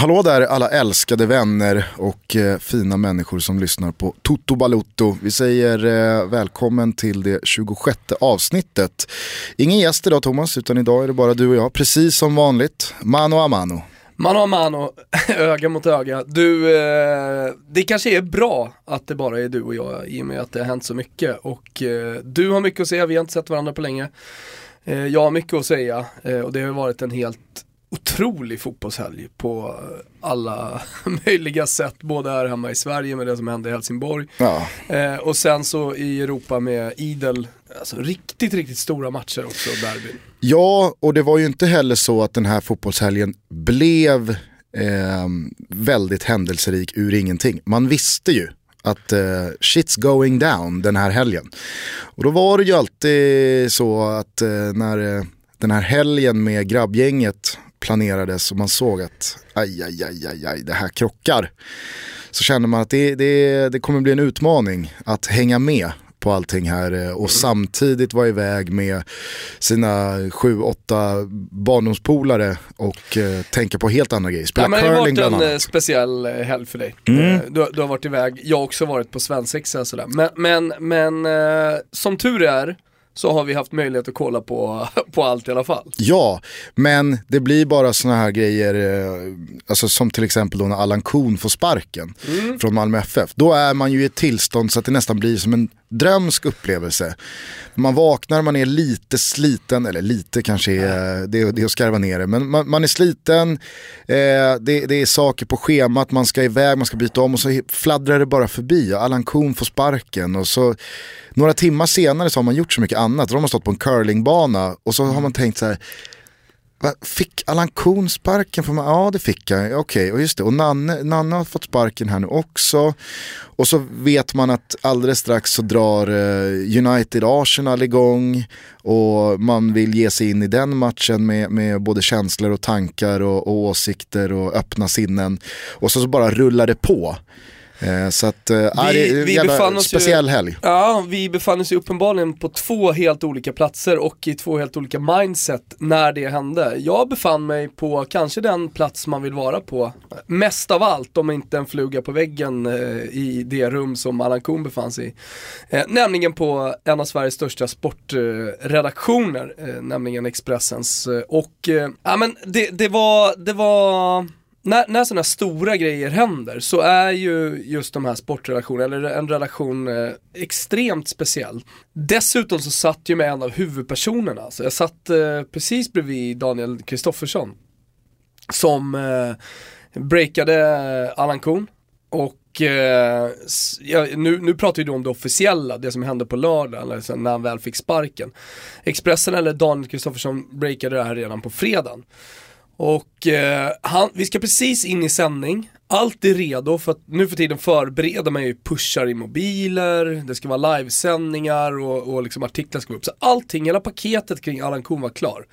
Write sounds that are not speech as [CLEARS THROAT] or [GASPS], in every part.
Hallå där alla älskade vänner och eh, fina människor som lyssnar på Toto Balutto. Vi säger eh, välkommen till det 26 avsnittet. Ingen gäst idag Thomas, utan idag är det bara du och jag, precis som vanligt. Mano a mano. Mano a mano, [LAUGHS] öga mot öga. Du, eh, det kanske är bra att det bara är du och jag i och med att det har hänt så mycket. Och eh, du har mycket att säga, vi har inte sett varandra på länge. Eh, jag har mycket att säga eh, och det har varit en helt otrolig fotbollshelg på alla [LAUGHS] möjliga sätt. Både här hemma i Sverige med det som hände i Helsingborg. Ja. Eh, och sen så i Europa med idel, alltså riktigt, riktigt stora matcher också, derbyn. Ja, och det var ju inte heller så att den här fotbollshelgen blev eh, väldigt händelserik ur ingenting. Man visste ju att eh, shit's going down den här helgen. Och då var det ju alltid så att eh, när eh, den här helgen med grabbgänget planerades och man såg att aj, aj, aj, aj, aj det här krockar. Så kände man att det, det, det kommer bli en utmaning att hänga med på allting här eh, och samtidigt vara iväg med sina sju, åtta barndomspolare och eh, tänka på helt andra grejer. Spela Ja, men det har curling varit bland en eh, annat. speciell eh, helg för dig. Mm. Du, du har varit iväg, jag har också varit på svensexa och sådär. Men, men, men eh, som tur är så har vi haft möjlighet att kolla på, [LAUGHS] på allt i alla fall. Ja, men det blir bara såna här grejer, eh, alltså som till exempel då när Allan Kuhn får sparken från Malmö FF. Då är man ju i ett tillstånd så att det nästan blir som en drömsk upplevelse. Man vaknar, man är lite sliten, eller lite kanske är, det, är- det är att skarva ner det, men man, man är sliten, eh, det, det är saker på schemat, man ska iväg, man ska byta om och så fladdrar det bara förbi. Allan Kuhn får sparken och så några timmar senare så har man gjort så mycket annat. Då har man stått på en curlingbana och så har man tänkt så här, fick Allan Kuhn sparken? För mig? ja det fick jag, okej, och just det. Och Nanne, Nanne har fått sparken här nu också. Och så vet man att alldeles strax så drar eh, United-Arsenal igång. Och man vill ge sig in i den matchen med, med både känslor och tankar och, och åsikter och öppna sinnen. Och så, så bara rullar det på. Eh, så att, eh, ja, det är vi befann oss ju- speciell helg. Ja, vi befann oss ju uppenbarligen på två helt olika platser och i två helt olika mindset när det hände. Jag befann mig på kanske den plats man vill vara på. Mest av allt, om inte en fluga på väggen eh, i det rum som Allan Kuhn befann sig i. Nämligen på en av Sveriges största sportredaktioner, nämligen Expressens. Och ja men det, det var, det var när, när sådana stora grejer händer så är ju just de här sportrelationerna, eller en relation eh, extremt speciell. Dessutom så satt ju med en av huvudpersonerna, så jag satt eh, precis bredvid Daniel Kristoffersson som eh, breakade Allan Kuhn och eh, ja, nu, nu pratar vi då om det officiella, det som hände på lördagen, sen när han väl fick sparken. Expressen eller Daniel Kristoffersson breakade det här redan på fredagen. Och eh, han, vi ska precis in i sändning, allt är redo för att nu för tiden förbereder man ju pushar i mobiler, det ska vara livesändningar och, och liksom artiklar ska gå upp. Så allting, hela paketet kring Allan Kuhn var klar.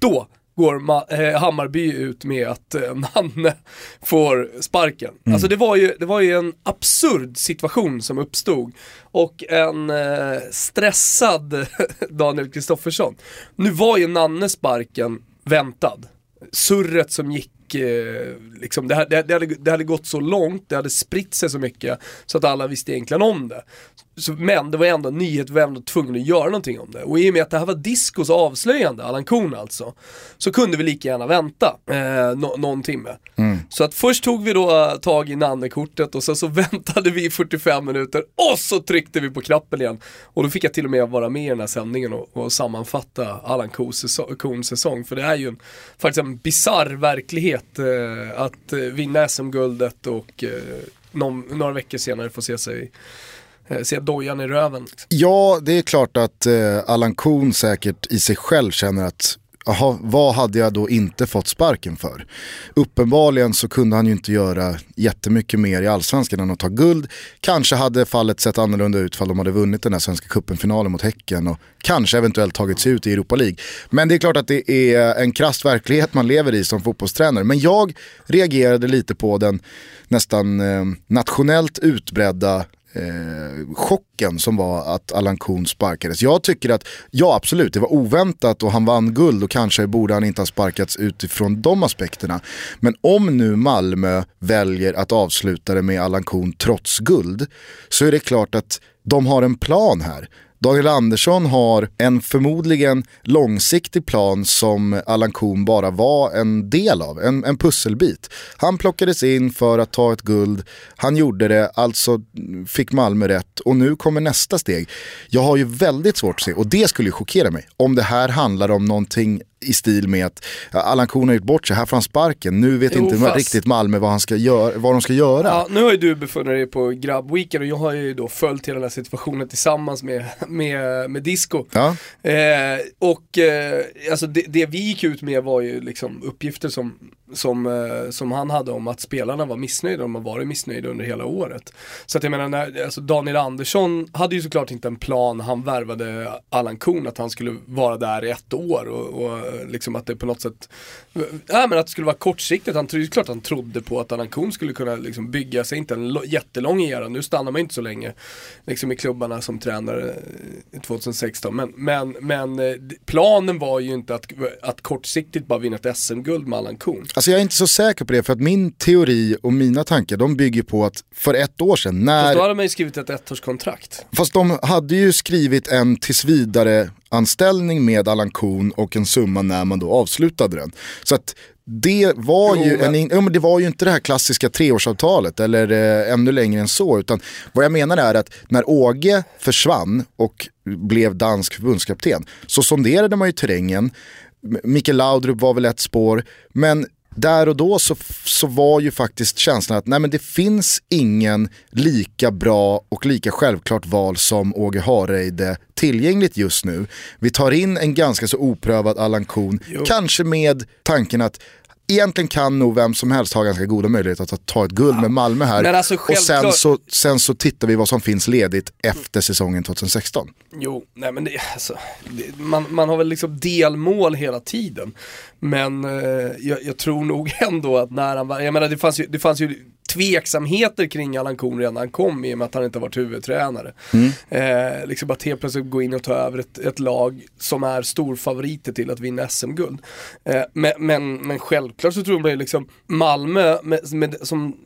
Då går Ma- eh, Hammarby ut med att eh, [LAUGHS] Nanne får sparken. Alltså det var, ju, det var ju en absurd situation som uppstod och en eh, stressad [LAUGHS] Daniel Kristoffersson. Nu var ju Nanne sparken väntad surret som gick, eh, liksom, det, hade- det, hade, det hade gått så långt, det hade spritt sig så mycket så att alla visste egentligen om det. Så, men det var ändå en nyhet, vi var ändå tvungna att göra någonting om det. Och i och med att det här var Discos avslöjande, Allan Kuhn alltså, så kunde vi lika gärna vänta eh, nå- någon timme. Så att först tog vi då eh, tag i Nanne-kortet och sen så [LAUGHS] väntade vi i 45 minuter och så tryckte vi på knappen igen. Och då fick jag till och med vara med i den här sändningen och, och sammanfatta Allan Kuhns säsong, säsong. För det är ju en, faktiskt en bizarr verklighet eh, att vinna SM-guldet och eh, någon, några veckor senare få se sig eh, se dojan i röven. Ja, det är klart att eh, Allan Kuhn säkert i sig själv känner att aha, vad hade jag då inte fått sparken för? Uppenbarligen så kunde han ju inte göra jättemycket mer i allsvenskan än att ta guld. Kanske hade fallet sett annorlunda ut ifall de hade vunnit den här svenska cupen-finalen mot Häcken och kanske eventuellt tagit sig ut i Europa League. Men det är klart att det är en krass verklighet man lever i som fotbollstränare. Men jag reagerade lite på den nästan eh, nationellt utbredda eh, chocken som var att Allan Kuhn sparkades. Jag tycker att, ja absolut, det var oväntat och han vann guld och kanske borde han inte ha sparkats utifrån de aspekterna. Men om nu Malmö väljer att avsluta det med Allan Kuhn trots guld så är det klart att de har en plan här. Daniel Andersson har en förmodligen långsiktig plan som Allan Kuhn bara var en del av, en, en pusselbit. Han plockades in för att ta ett guld, han gjorde det, alltså fick Malmö rätt och nu kommer nästa steg. Jag har ju väldigt svårt att se, och det skulle ju chockera mig, om det här handlar om någonting i stil med att Allan Kuhn har gjort bort sig, här får han sparken, nu vet jo, inte fast... riktigt Malmö vad, han ska göra, vad de ska göra. Ja, nu har ju du befunnit dig på grabbweekend och jag har ju då följt hela den här situationen tillsammans med, med, med Disco. Ja. Eh, och eh, alltså det, det, vi gick ut med var ju liksom uppgifter som, som, eh, som han hade om att spelarna var missnöjda, de har varit missnöjda under hela året. Så att jag menar, när, alltså Daniel Andersson hade ju såklart inte en plan, han värvade Allan Kuhn att han skulle vara där i ett år och, och liksom att det på något sätt, eh, Nej men att det skulle vara kortsiktigt. Han trodde klart han trodde på att Allan Kuhn skulle kunna liksom bygga sig, inte en jättelång era, nu stannar man inte så länge liksom i klubbarna som tränare eh, 2016. Men, men, men planen var ju inte att, att kortsiktigt bara vinna ett SM-guld med Allan Kuhn. Alltså jag är inte så säker på det för att min teori och mina tankar de bygger på att för ett år sedan när... Fast då hade man ju skrivit ett ettårskontrakt. Fast de hade ju skrivit en tills vidare anställning med Allan Kuhn och en summa när man då avslutade den. Så att det var, jo, ju men... En, ja, men det var ju inte det här klassiska treårsavtalet eller eh, ännu längre än så. Utan vad jag menar är att när Åge försvann och blev dansk förbundskapten så sonderade man ju terrängen. Mikael Laudrup var väl ett spår, men där och då så, så var ju faktiskt känslan att nej men det finns ingen lika bra och lika självklart val som Åge Hareide tillgängligt just nu. Vi tar in en ganska så oprövad Allan Kuhn, kanske med tanken att egentligen kan nog vem som helst ha ganska goda möjligheter att ta ett guld ja. med Malmö här. Alltså och sen så, sen så tittar vi vad som finns ledigt efter säsongen 2016. Jo, nej men det, alltså, det, man, man har väl liksom delmål hela tiden. Men eh, jag, jag, tror nog [LAUGHS] ändå att när han var, jag menar det fanns ju, det fanns ju tveksamheter kring Allan Kuhn redan när han kom i och med att han inte varit huvudtränare. Mm. Eh, liksom att helt plötsligt gå in och ta över ett, ett lag som är storfavoriter till att vinna SM-guld. Eh, men, men, men, självklart så tror jag liksom Malmö med, med, som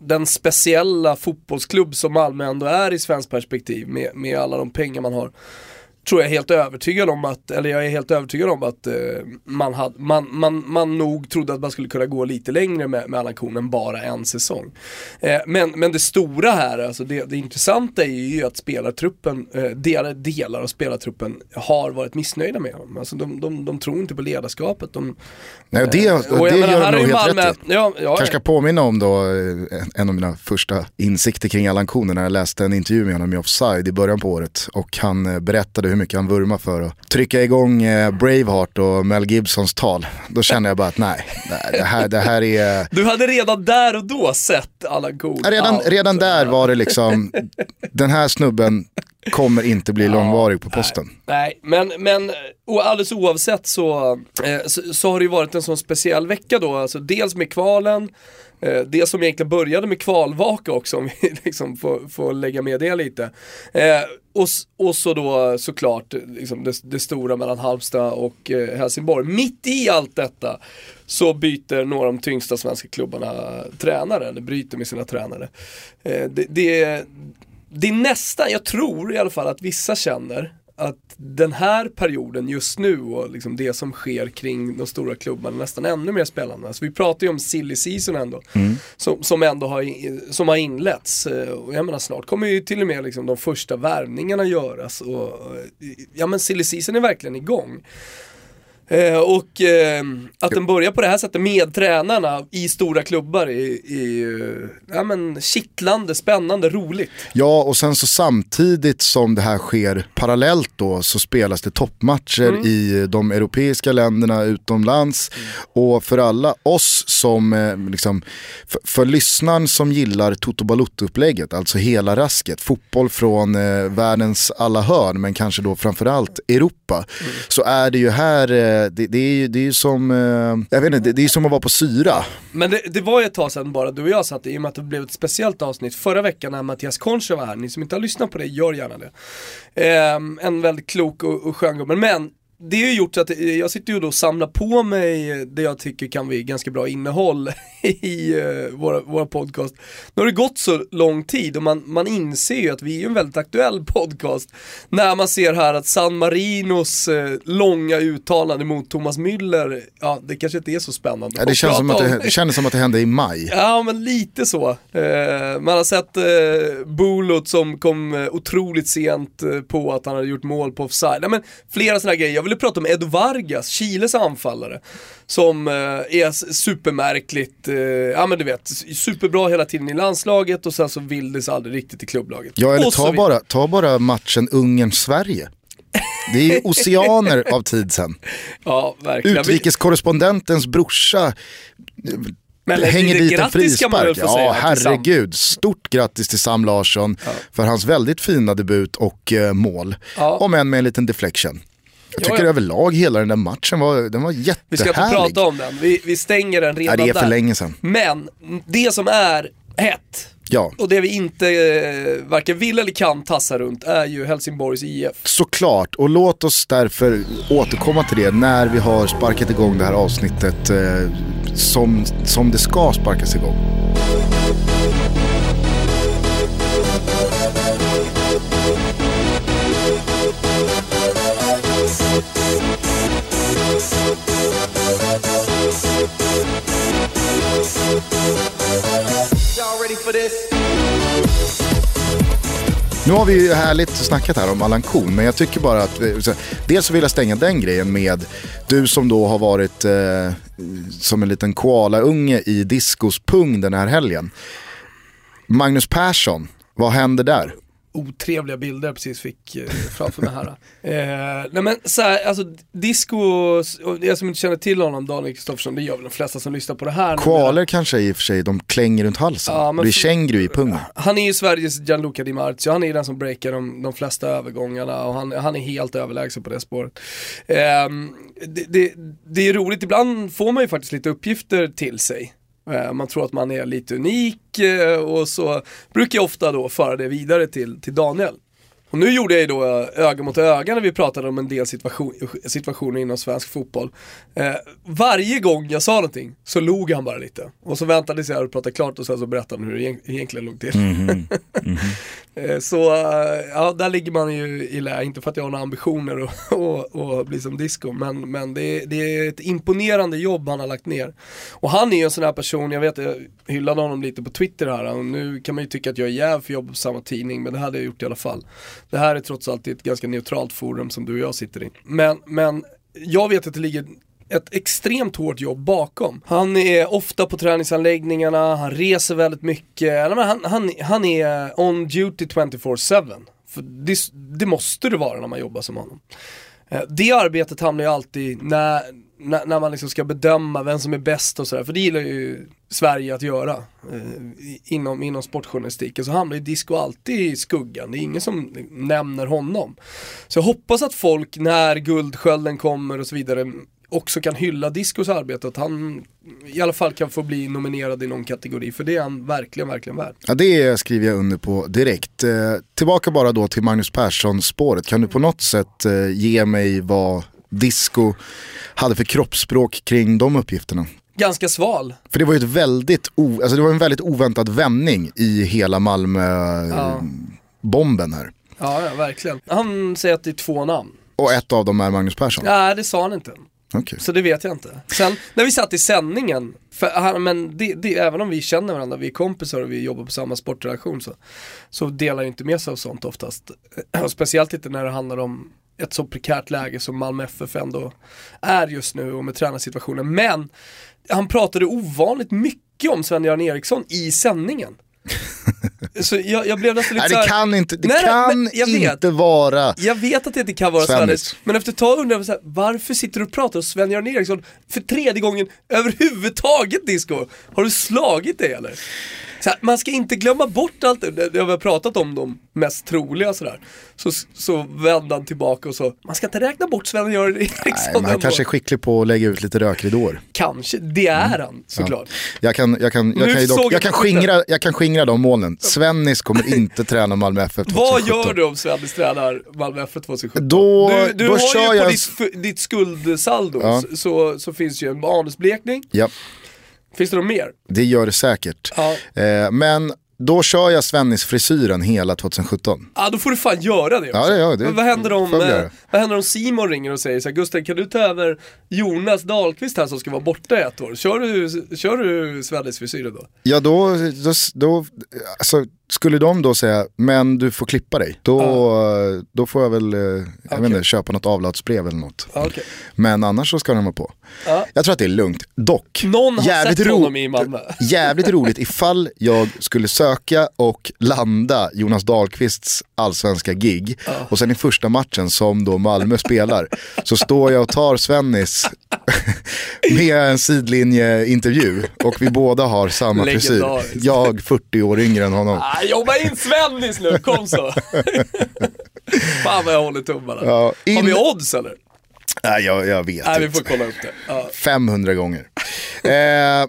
den speciella fotbollsklubb som Malmö ändå är i svensk perspektiv med, med alla de pengar man har tror jag helt övertygad om att, eller jag är helt övertygad om att eh, man, had, man, man, man nog trodde att man skulle kunna gå lite längre med, med Allan än bara en säsong. Eh, men, men det stora här, alltså det, det intressanta är ju att spelartruppen, eh, delar, delar av spelartruppen har varit missnöjda med honom. Alltså de, de, de tror inte på ledarskapet. De, Nej, det, eh, det, det gör de nog helt Malmö, rätt i. Ja, ja, Kanske ska påminna om då eh, en av mina första insikter kring Allan Kuhn när jag läste en intervju med honom i Offside i början på året och han eh, berättade hur mycket han vurmar för att trycka igång eh, Braveheart och Mel Gibsons tal. Då kände jag bara att nej, det här, det här är... Du hade redan där och då sett alla goda. Redan, redan där var det liksom, den här snubben kommer inte bli långvarig på posten. Nej, nej men, men och alldeles oavsett så, eh, så, så, har det ju varit en sån speciell vecka då. Alltså dels med kvalen, Eh, det som egentligen började med kvalvaka också, om vi [LAUGHS] liksom får, får lägga med det lite. Eh, och, och så då såklart liksom det, det stora mellan Halmstad och eh, Helsingborg. Mitt i allt detta så byter några av de tyngsta svenska klubbarna tränare, eller bryter med sina tränare. Eh, det, det, det är nästan, jag tror i alla fall att vissa känner att den här perioden just nu och liksom det som sker kring de stora klubbarna är nästan ännu mer spännande. Alltså vi pratar ju om silly season ändå, mm. som, som ändå har, som har inletts. Eh, och jag menar snart kommer ju till och med liksom de första värvningarna göras. Och, ja men silly season är verkligen igång. Eh, och eh, att den börjar på det här sättet med tränarna i stora klubbar är, är ja, men kittlande, spännande, roligt. Ja, och sen så samtidigt som det här sker parallellt då så spelas det toppmatcher mm. i de europeiska länderna utomlands. Mm. Och för alla oss som, eh, liksom, för, för lyssnaren som gillar Toto Balotto-upplägget, alltså hela rasket, fotboll från eh, världens alla hörn men kanske då framförallt Europa, mm. så är det ju här eh, det, det, är ju, det är ju som, eh, jag vet inte, det, det är som att vara på syra. Men det, det var ju ett tag sedan bara du och jag satt i och med att det blev ett speciellt avsnitt förra veckan när Mattias Koncho var här. Ni som inte har lyssnat på det, gör gärna det. Eh, en väldigt klok och, och skön gubbe. Men det har ju gjort så att jag sitter ju då och samlar på mig det jag tycker kan bli ganska bra innehåll [LAUGHS] i uh, våra, våra podcast. Nu har det gått så lång tid och man, man inser ju att vi är en väldigt aktuell [LAUGHS] podcast. När man ser här att San Marinos långa uttalande mot Thomas Müller, ja det kanske inte är så spännande. Ja, det, känns som att det, det kändes som att det hände i maj. [LAUGHS] Ja men lite så. Man har sett Bolot som kom otroligt sent på att han hade gjort mål på offside. Ja, men flera sådana grejer ville prata om Edo Vargas, Chiles anfallare. Som eh, är supermärkligt, eh, ja men du vet, superbra hela tiden i landslaget och sen så vill det sig aldrig riktigt i klubblaget. Ja eller ta bara, ta bara matchen Ungern-Sverige. Det är ju [LAUGHS] oceaner av tid sen. Ja, verkligen. Utrikeskorrespondentens brorsa men hänger dit en frispark. Ja, herregud. Stort grattis till Sam Larsson ja. för hans väldigt fina debut och uh, mål. Ja. Om än med en liten deflection. Jag tycker ja, överlag hela den där matchen var, den var jättehärlig. Vi ska inte prata om den, vi, vi stänger den redan där. det är för där. länge sedan. Men det som är hett, Ja. Och det vi inte eh, varken vill eller kan tassa runt är ju Helsingborgs IF. Såklart, och låt oss därför återkomma till det när vi har sparkat igång det här avsnittet eh, som, som det ska sparkas igång. Nu har vi ju härligt snackat här om Allan Kuhn, men jag tycker bara att, eh, dels så vill jag stänga den grejen med du som då har varit eh, som en liten koalaunge i Discos pung den här helgen. Magnus Persson, vad händer där? Otrevliga bilder jag precis fick eh, framför mig här. eh, nej men så här, alltså disco, och jag som inte känner till honom, Daniel Kristoffersson, det gör väl de flesta som lyssnar på det här. Koalor kanske i och för sig, de klänger runt halsen. Ja, det blir känguru i pungen. Han är ju Sveriges Gianluca Di Marzio, han är den som breakar de, de flesta övergångarna och han, han är helt överlägsen på det spåret. Eh, det, det, det är roligt, ibland får man ju faktiskt lite uppgifter till sig. Eh, man tror att man är lite unik eh, och så brukar jag ofta då föra det vidare till, till Daniel. Och nu gjorde jag ju då öga mot öga när vi pratade om en del situation, situationer inom svensk fotboll. Eh, varje gång jag sa någonting så log han bara lite. Och så väntade sig och pratade klart och sen så berättade han hur det egentligen låg till. Mm -hmm. Mm -hmm. eh, så eh, ja, där ligger man ju i lä, inte för att jag har några ambitioner att [LAUGHS] bli som disco, men, men det, är, det är ett imponerande jobb han har lagt ner. Och han är ju en sån här person, jag vet jag hyllade honom lite på Twitter här, och nu kan man ju tycka att jag är jäv för att jobba på samma tidning, men det hade jag gjort i alla fall. Det här är trots allt ett ganska neutralt forum som du och jag sitter i. Men, men jag vet att det ligger ett extremt hårt jobb bakom. Han är ofta på träningsanläggningarna, han reser väldigt mycket, han, han, han är on duty 24-7. För det, det, måste det vara när man jobbar som honom. Eh, det arbetet hamnar ju alltid när, när, när man liksom ska bedöma vem som är bäst och sådär, för det gillar ju Sverige att göra eh, inom, inom sportjournalistiken så hamnar ju Disco alltid i skuggan, det är ingen som nämner honom. Så jag hoppas att folk när Guldskölden kommer och så vidare också kan hylla Discos arbete, att han i alla fall kan få bli nominerad i någon kategori, för det är han verkligen, verkligen värd. Ja, det skriver jag under på direkt. Eh, tillbaka bara då till Magnus Persson-spåret, kan du på något sätt eh, ge mig vad Disco hade för kroppsspråk kring de uppgifterna? Ganska sval. För det var ju ett väldigt, o, alltså det var en väldigt oväntad vändning i hela Malmö-bomben här. Ja, ja, verkligen. Han säger att det är två namn. Och ett av dem är Magnus Persson? Nej, det sa han inte. Okay. Så det vet jag inte. Sen när vi satt i sändningen, för, men det, det, även om vi känner varandra, vi är kompisar och vi jobbar på samma sportredaktion så, så delar jag inte med sig av sånt oftast. [CLEARS THROAT] speciellt inte när det handlar om ett så prekärt läge som Malmö FF ändå är just nu och med tränarsituationen. Men han pratade ovanligt mycket om Sven-Göran Eriksson i sändningen. [LAUGHS] Så jag, jag, blev nästan lite Nej, det kan inte, det nej, kan nej, inte vara Jag vet att det inte kan vara Svennis, men efter ett tag undrar jag så här, varför sitter du och pratar om Sven-Göran Eriksson för tredje gången överhuvudtaget Disco? Har du slagit dig eller? Så här, man ska inte glömma bort allt det, det har pratat om de mest troliga sådär. Så, så vände han tillbaka och så, man ska inte räkna bort Sven-Göran Eriksson Nej, men han kanske är skicklig på att lägga ut lite rökridåer. Kanske, det är han såklart. Jag kan, jag jag dock, jag jag skingra, jag kan skingra de molnen. Svennis kommer inte träna Malmö FF 2017. [LAUGHS] Vad gör du om Svennis tränar Malmö FF 2017? Då- du du då har ju på jag ditt, ditt skuldsaldo Ja. så, så finns ju en manusblekning. Ja, Finns det något mer? det gör det säkert. Ja. Eh, men då kör jag Svennis-frisyren hela 2017. Ja då får du fan göra det också. Ja, ja, det Men vad händer om, eh, vad händer om Simon ringer och säger så här, Gustav kan du ta över Jonas Dahlqvist här som ska vara borta i ett år? Kör du, kör du Svennis frisyren då? Ja då, då, då alltså, skulle de då säga, men du får klippa dig. Då, då får jag väl, eh, jag Okej. vet inte, köpa något avlatsbrev eller något. Okej. Men annars så ska de vara på. Ja. Jag tror att det är lugnt. Dock, Någon har jävligt, sett honom i Malmö. [LAUGHS] jävligt roligt ifall jag skulle söka och landa Jonas Dahlqvists allsvenska gig och sen i första matchen som då Malmö spelar så står jag och tar Svennis [LAUGHS] med en sidlinjeintervju och vi båda har samma frisyr. Jag 40 år yngre än honom. Jobba in Svennis nu, kom så! [LAUGHS] Fan vad jag håller tummarna. Ja, Har in- vi odds eller? Nej, jag, jag vet Nej vi inte. får kolla upp det. Ja. 500 gånger. Eh,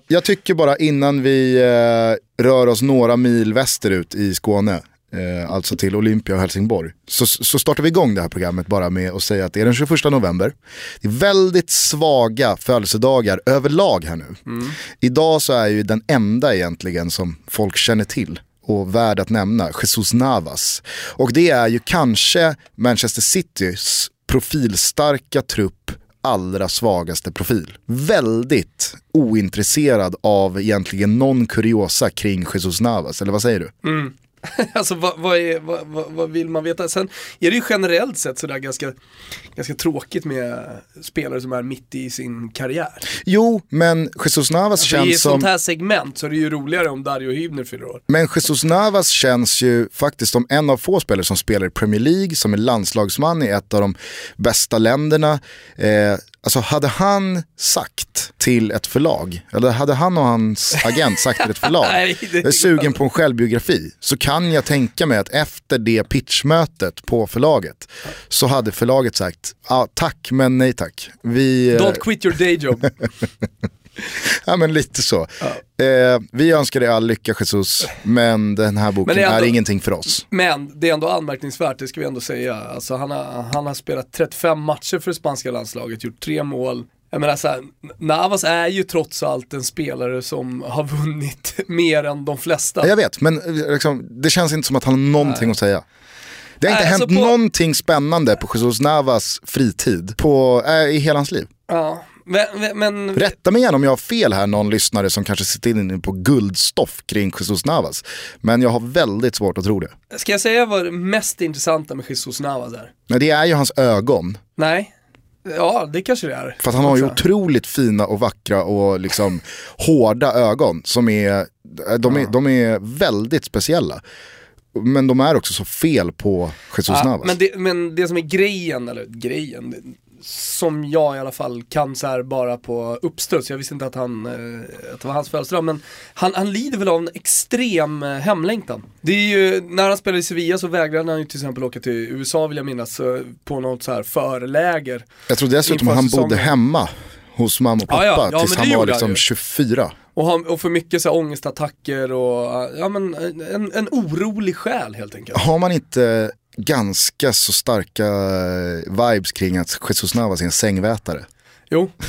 jag tycker bara innan vi eh, rör oss några mil västerut i Skåne, eh, alltså till Olympia och Helsingborg, så, så startar vi igång det här programmet bara med att säga att det är den 21 november. Det är väldigt svaga födelsedagar överlag här nu. Idag så är ju den enda egentligen som folk känner till och värd att nämna, Jesus Navas. Och det är ju kanske Manchester Citys profilstarka trupp allra svagaste profil. Väldigt ointresserad av egentligen någon kuriosa kring Jesus Navas, eller vad säger du? Mm. [LAUGHS] Alltså vad, vad, är, vad, vad, vill man veta? Sen är det ju generellt sett sådär ganska, ganska tråkigt med spelare som är mitt i sin karriär. Jo, men Jesus Navas För I ett känns sånt som... här segment så är det ju roligare om Dario Hübner fyller år. Men Jesus Navas känns ju faktiskt som en av få spelare som spelar i Premier League, som är landslagsman i ett av de bästa länderna. Eh, alltså hade han sagt till ett förlag, eller hade han och hans agent sagt till ett förlag, [LAUGHS] jag är sugen på en självbiografi, så kan jag tänka mig att efter det pitchmötet på förlaget så hade förlaget sagt, ah, tack men nej tack. Vi, eh, Don't quit your day job. [LAUGHS] [LAUGHS] Ja men lite så. Eh, vi önskar dig all lycka Jesus, men den här boken är är, ändå- ingenting för oss. Men det är ändå anmärkningsvärt, det ska vi ändå säga. Alltså, han, har, han har spelat 35 matcher för det spanska landslaget, gjort tre mål. Jag menar så här, Navas är ju trots allt en spelare som har vunnit [LAUGHS] mer än de flesta. Ja, jag vet, men eh, liksom, det känns inte som att han har någonting att säga. Det har inte Nej, hänt alltså på- någonting spännande på Jesus Navas fritid på, äh, i hela hans liv. Ja, men, men Rätta mig igen om jag har fel här, någon lyssnare som kanske sitter inne på guldstoff kring Jesus Navas. Men jag har väldigt svårt att tro det. ska jag säga vad det mest intressanta med Jesus Navas är? Men det är ju hans ögon. Nej, ja det kanske det är. För att han har ju otroligt fina och vackra och liksom hårda ögon som är, de är, de är väldigt speciella. Men de är också så fel på Jesus Ja, Navas. men, det, men det som är grejen, eller grejen, som jag i alla fall kan så här bara på uppstuds, jag visste inte att, han, eh, att det var hans födelsedag, men han, han lider väl av en extrem eh, hemlängtan. Det är ju, när han spelade i Sevilla så vägrade han ju till exempel åka till USA vill jag minnas, eh, på något så här förläger. Jag tror dessutom han bodde hemma hos mamma och pappa Ja, ja. Ja, tills han var han liksom ju. 24. Och, han, och för mycket så här ångestattacker och, ja men en, en orolig själ helt enkelt. Har man inte ganska så starka eh, vibes kring att Jesus Navas är en sängvätare? Jo. [LAUGHS]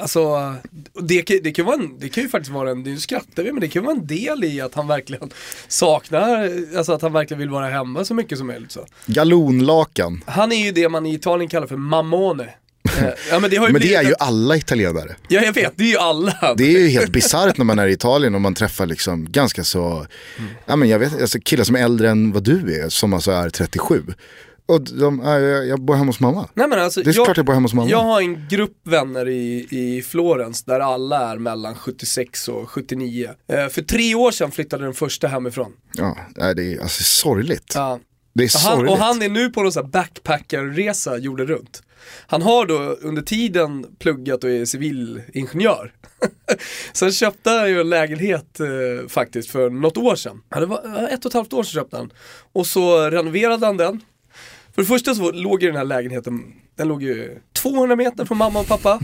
Alltså, det det, kan vara en, det kan ju faktiskt vara en, nu skrattar vi, men det kan vara en del i att han verkligen saknar, alltså att han verkligen vill vara hemma så mycket som möjligt. Så. Galonlakan. Han är ju det man i Italien kallar för mammone. [LAUGHS] Ja men det Men det är ju alla italienare. Ja jag vet, det är ju alla. Det är ju helt bisarrt när man är i Italien och man träffar liksom ganska så, ja men jag vet, alltså killar som är äldre än vad du är, som alltså är 37. Och de, ja, jag, jag bor hemma hos mamma. Nej, men alltså, Det är klart jag bor hemma hos mamma. Jag har en grupp vänner i, i Florens där alla är mellan 76 och 79. Eh, för tre år sedan flyttade den första hemifrån. Ja, det är alltså sorgligt. Ja. Det är Och han, sorgligt. och han är nu på någon sån här backpackerresa jorden runt. Han har då under tiden pluggat och är civilingenjör. [LAUGHS] Sen köpte han ju en lägenhet eh, faktiskt för något år sedan. Ja, det var eh, ett och ett halvt år sedan köpte han. Och så renoverade han den. För det första så låg ju den här lägenheten, den låg ju 200 meter från mamma och pappa.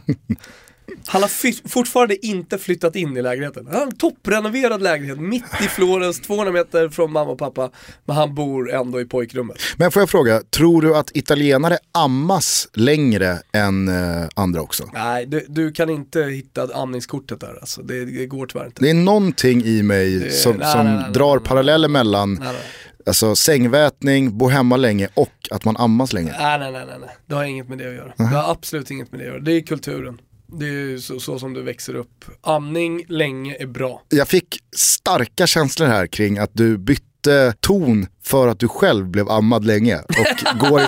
Han har fortfarande inte flyttat in i lägenheten. Han har en topprenoverad lägenhet mitt i Florens, 200 meter från mamma och pappa. Men han bor ändå i pojkrummet. Men får jag fråga, tror du att italienare ammas längre än eh, andra också? Nej, du, du, kan inte hitta amningskortet där alltså. Det, det, går tyvärr inte. Det är någonting i mig det, som, nej, som nej, nej, drar paralleller mellan Alltså sängvätning, bo hemma länge och att man ammas länge. Nej, nej, nej, nej. Det har inget med det att göra. Det har absolut inget med det att göra. Det är kulturen. Det är så, så, som du växer upp. Amning länge är bra. Jag fick starka känslor här kring att du bytte ton för att du själv blev ammad länge och går,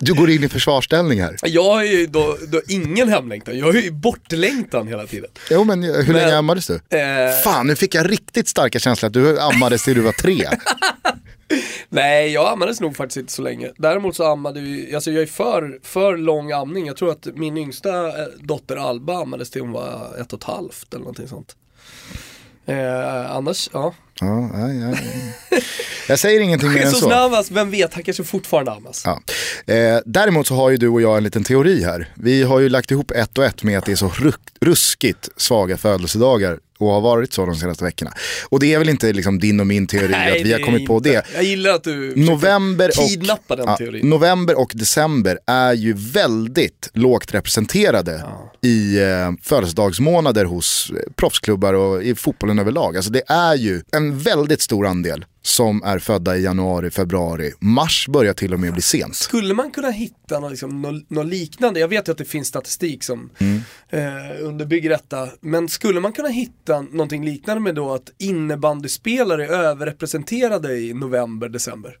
du går in i försvarsställning här. Jag har ju då, då ingen hemlängtan, jag har ju bortlängtan hela tiden. Jo men hur men, länge ammades du? Eh... Fan nu fick jag riktigt starka känslor att du ammades till du var tre. [LAUGHS] Nej, jag ammades nog faktiskt inte så länge. Däremot så ammade vi, alltså jag är för, för lång amning. Jag tror att min yngsta eh, dotter Alba ammades till hon var ett och ett halvt eller någonting sånt. Eh, annars, ja. Ja, ja, ja, Jag säger ingenting mer [LAUGHS] än så. Jesus Navas, vem vet, han kanske fortfarande ammas. Ja. Eh, däremot så har ju du och jag en liten teori här. Vi har ju lagt ihop ett och ett med att det är så ruskigt svaga födelsedagar och har varit så de senaste veckorna. Och det är väl inte liksom din och min teori Nej, att vi har kommit på det. Jag gillar att du november kidnappa den teorin. Ja, november och december är ju väldigt lågt representerade ja. i eh, födelsedagsmånader hos eh, proffsklubbar och i fotbollen överlag. Alltså det är ju en väldigt stor andel som är födda i januari, februari. Mars börjar till och med bli sent. Skulle man kunna hitta något, liksom, något, något liknande? Jag vet ju att det finns statistik som mm. eh, underbygger detta. Men skulle man kunna hitta någonting liknande med då att innebandyspelare är överrepresenterade i november, december?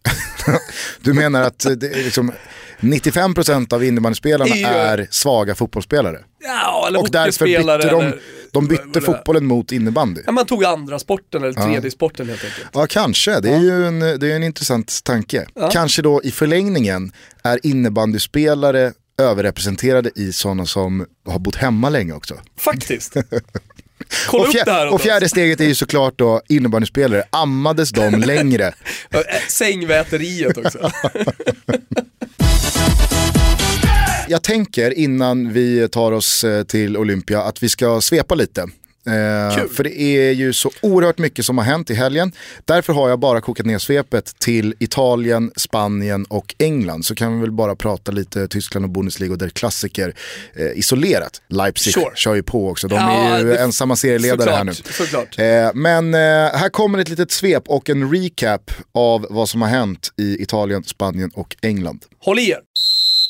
[LAUGHS] du menar att är liksom 95% av innebandyspelarna är svaga fotbollsspelare? Ja, eller Och därför bytte de, eller, de bytte fotbollen mot innebandy. Ja, man tog andra sporten eller tredje ja. sporten helt enkelt. Ja, kanske. Det är ju en, det är en intressant tanke. Kanske då i förlängningen är innebandyspelare överrepresenterade i sådana som har bott hemma länge också. Faktiskt. [LAUGHS] Kolla och, fjär, och fjärde steget är ju såklart då innebandyspelare. Ammades de [LAUGHS] längre? Sängväteriet också. [LAUGHS] jag tänker innan vi tar oss eh, till Olympia att vi ska svepa lite. Eh, för det är ju så oerhört mycket som har hänt i helgen. Därför har jag bara kokat ner svepet till Italien, Spanien och England. Så kan vi väl bara prata lite Tyskland och Bundesliga och där klassiker eh, isolerat. Leipzig sure. kör ju på också, de ja, är ju det... ensamma serieledare såklart, här nu. Såklart. Eh, men eh, här kommer ett litet svep och en recap av vad som har hänt i Italien, Spanien och England. Håll i er!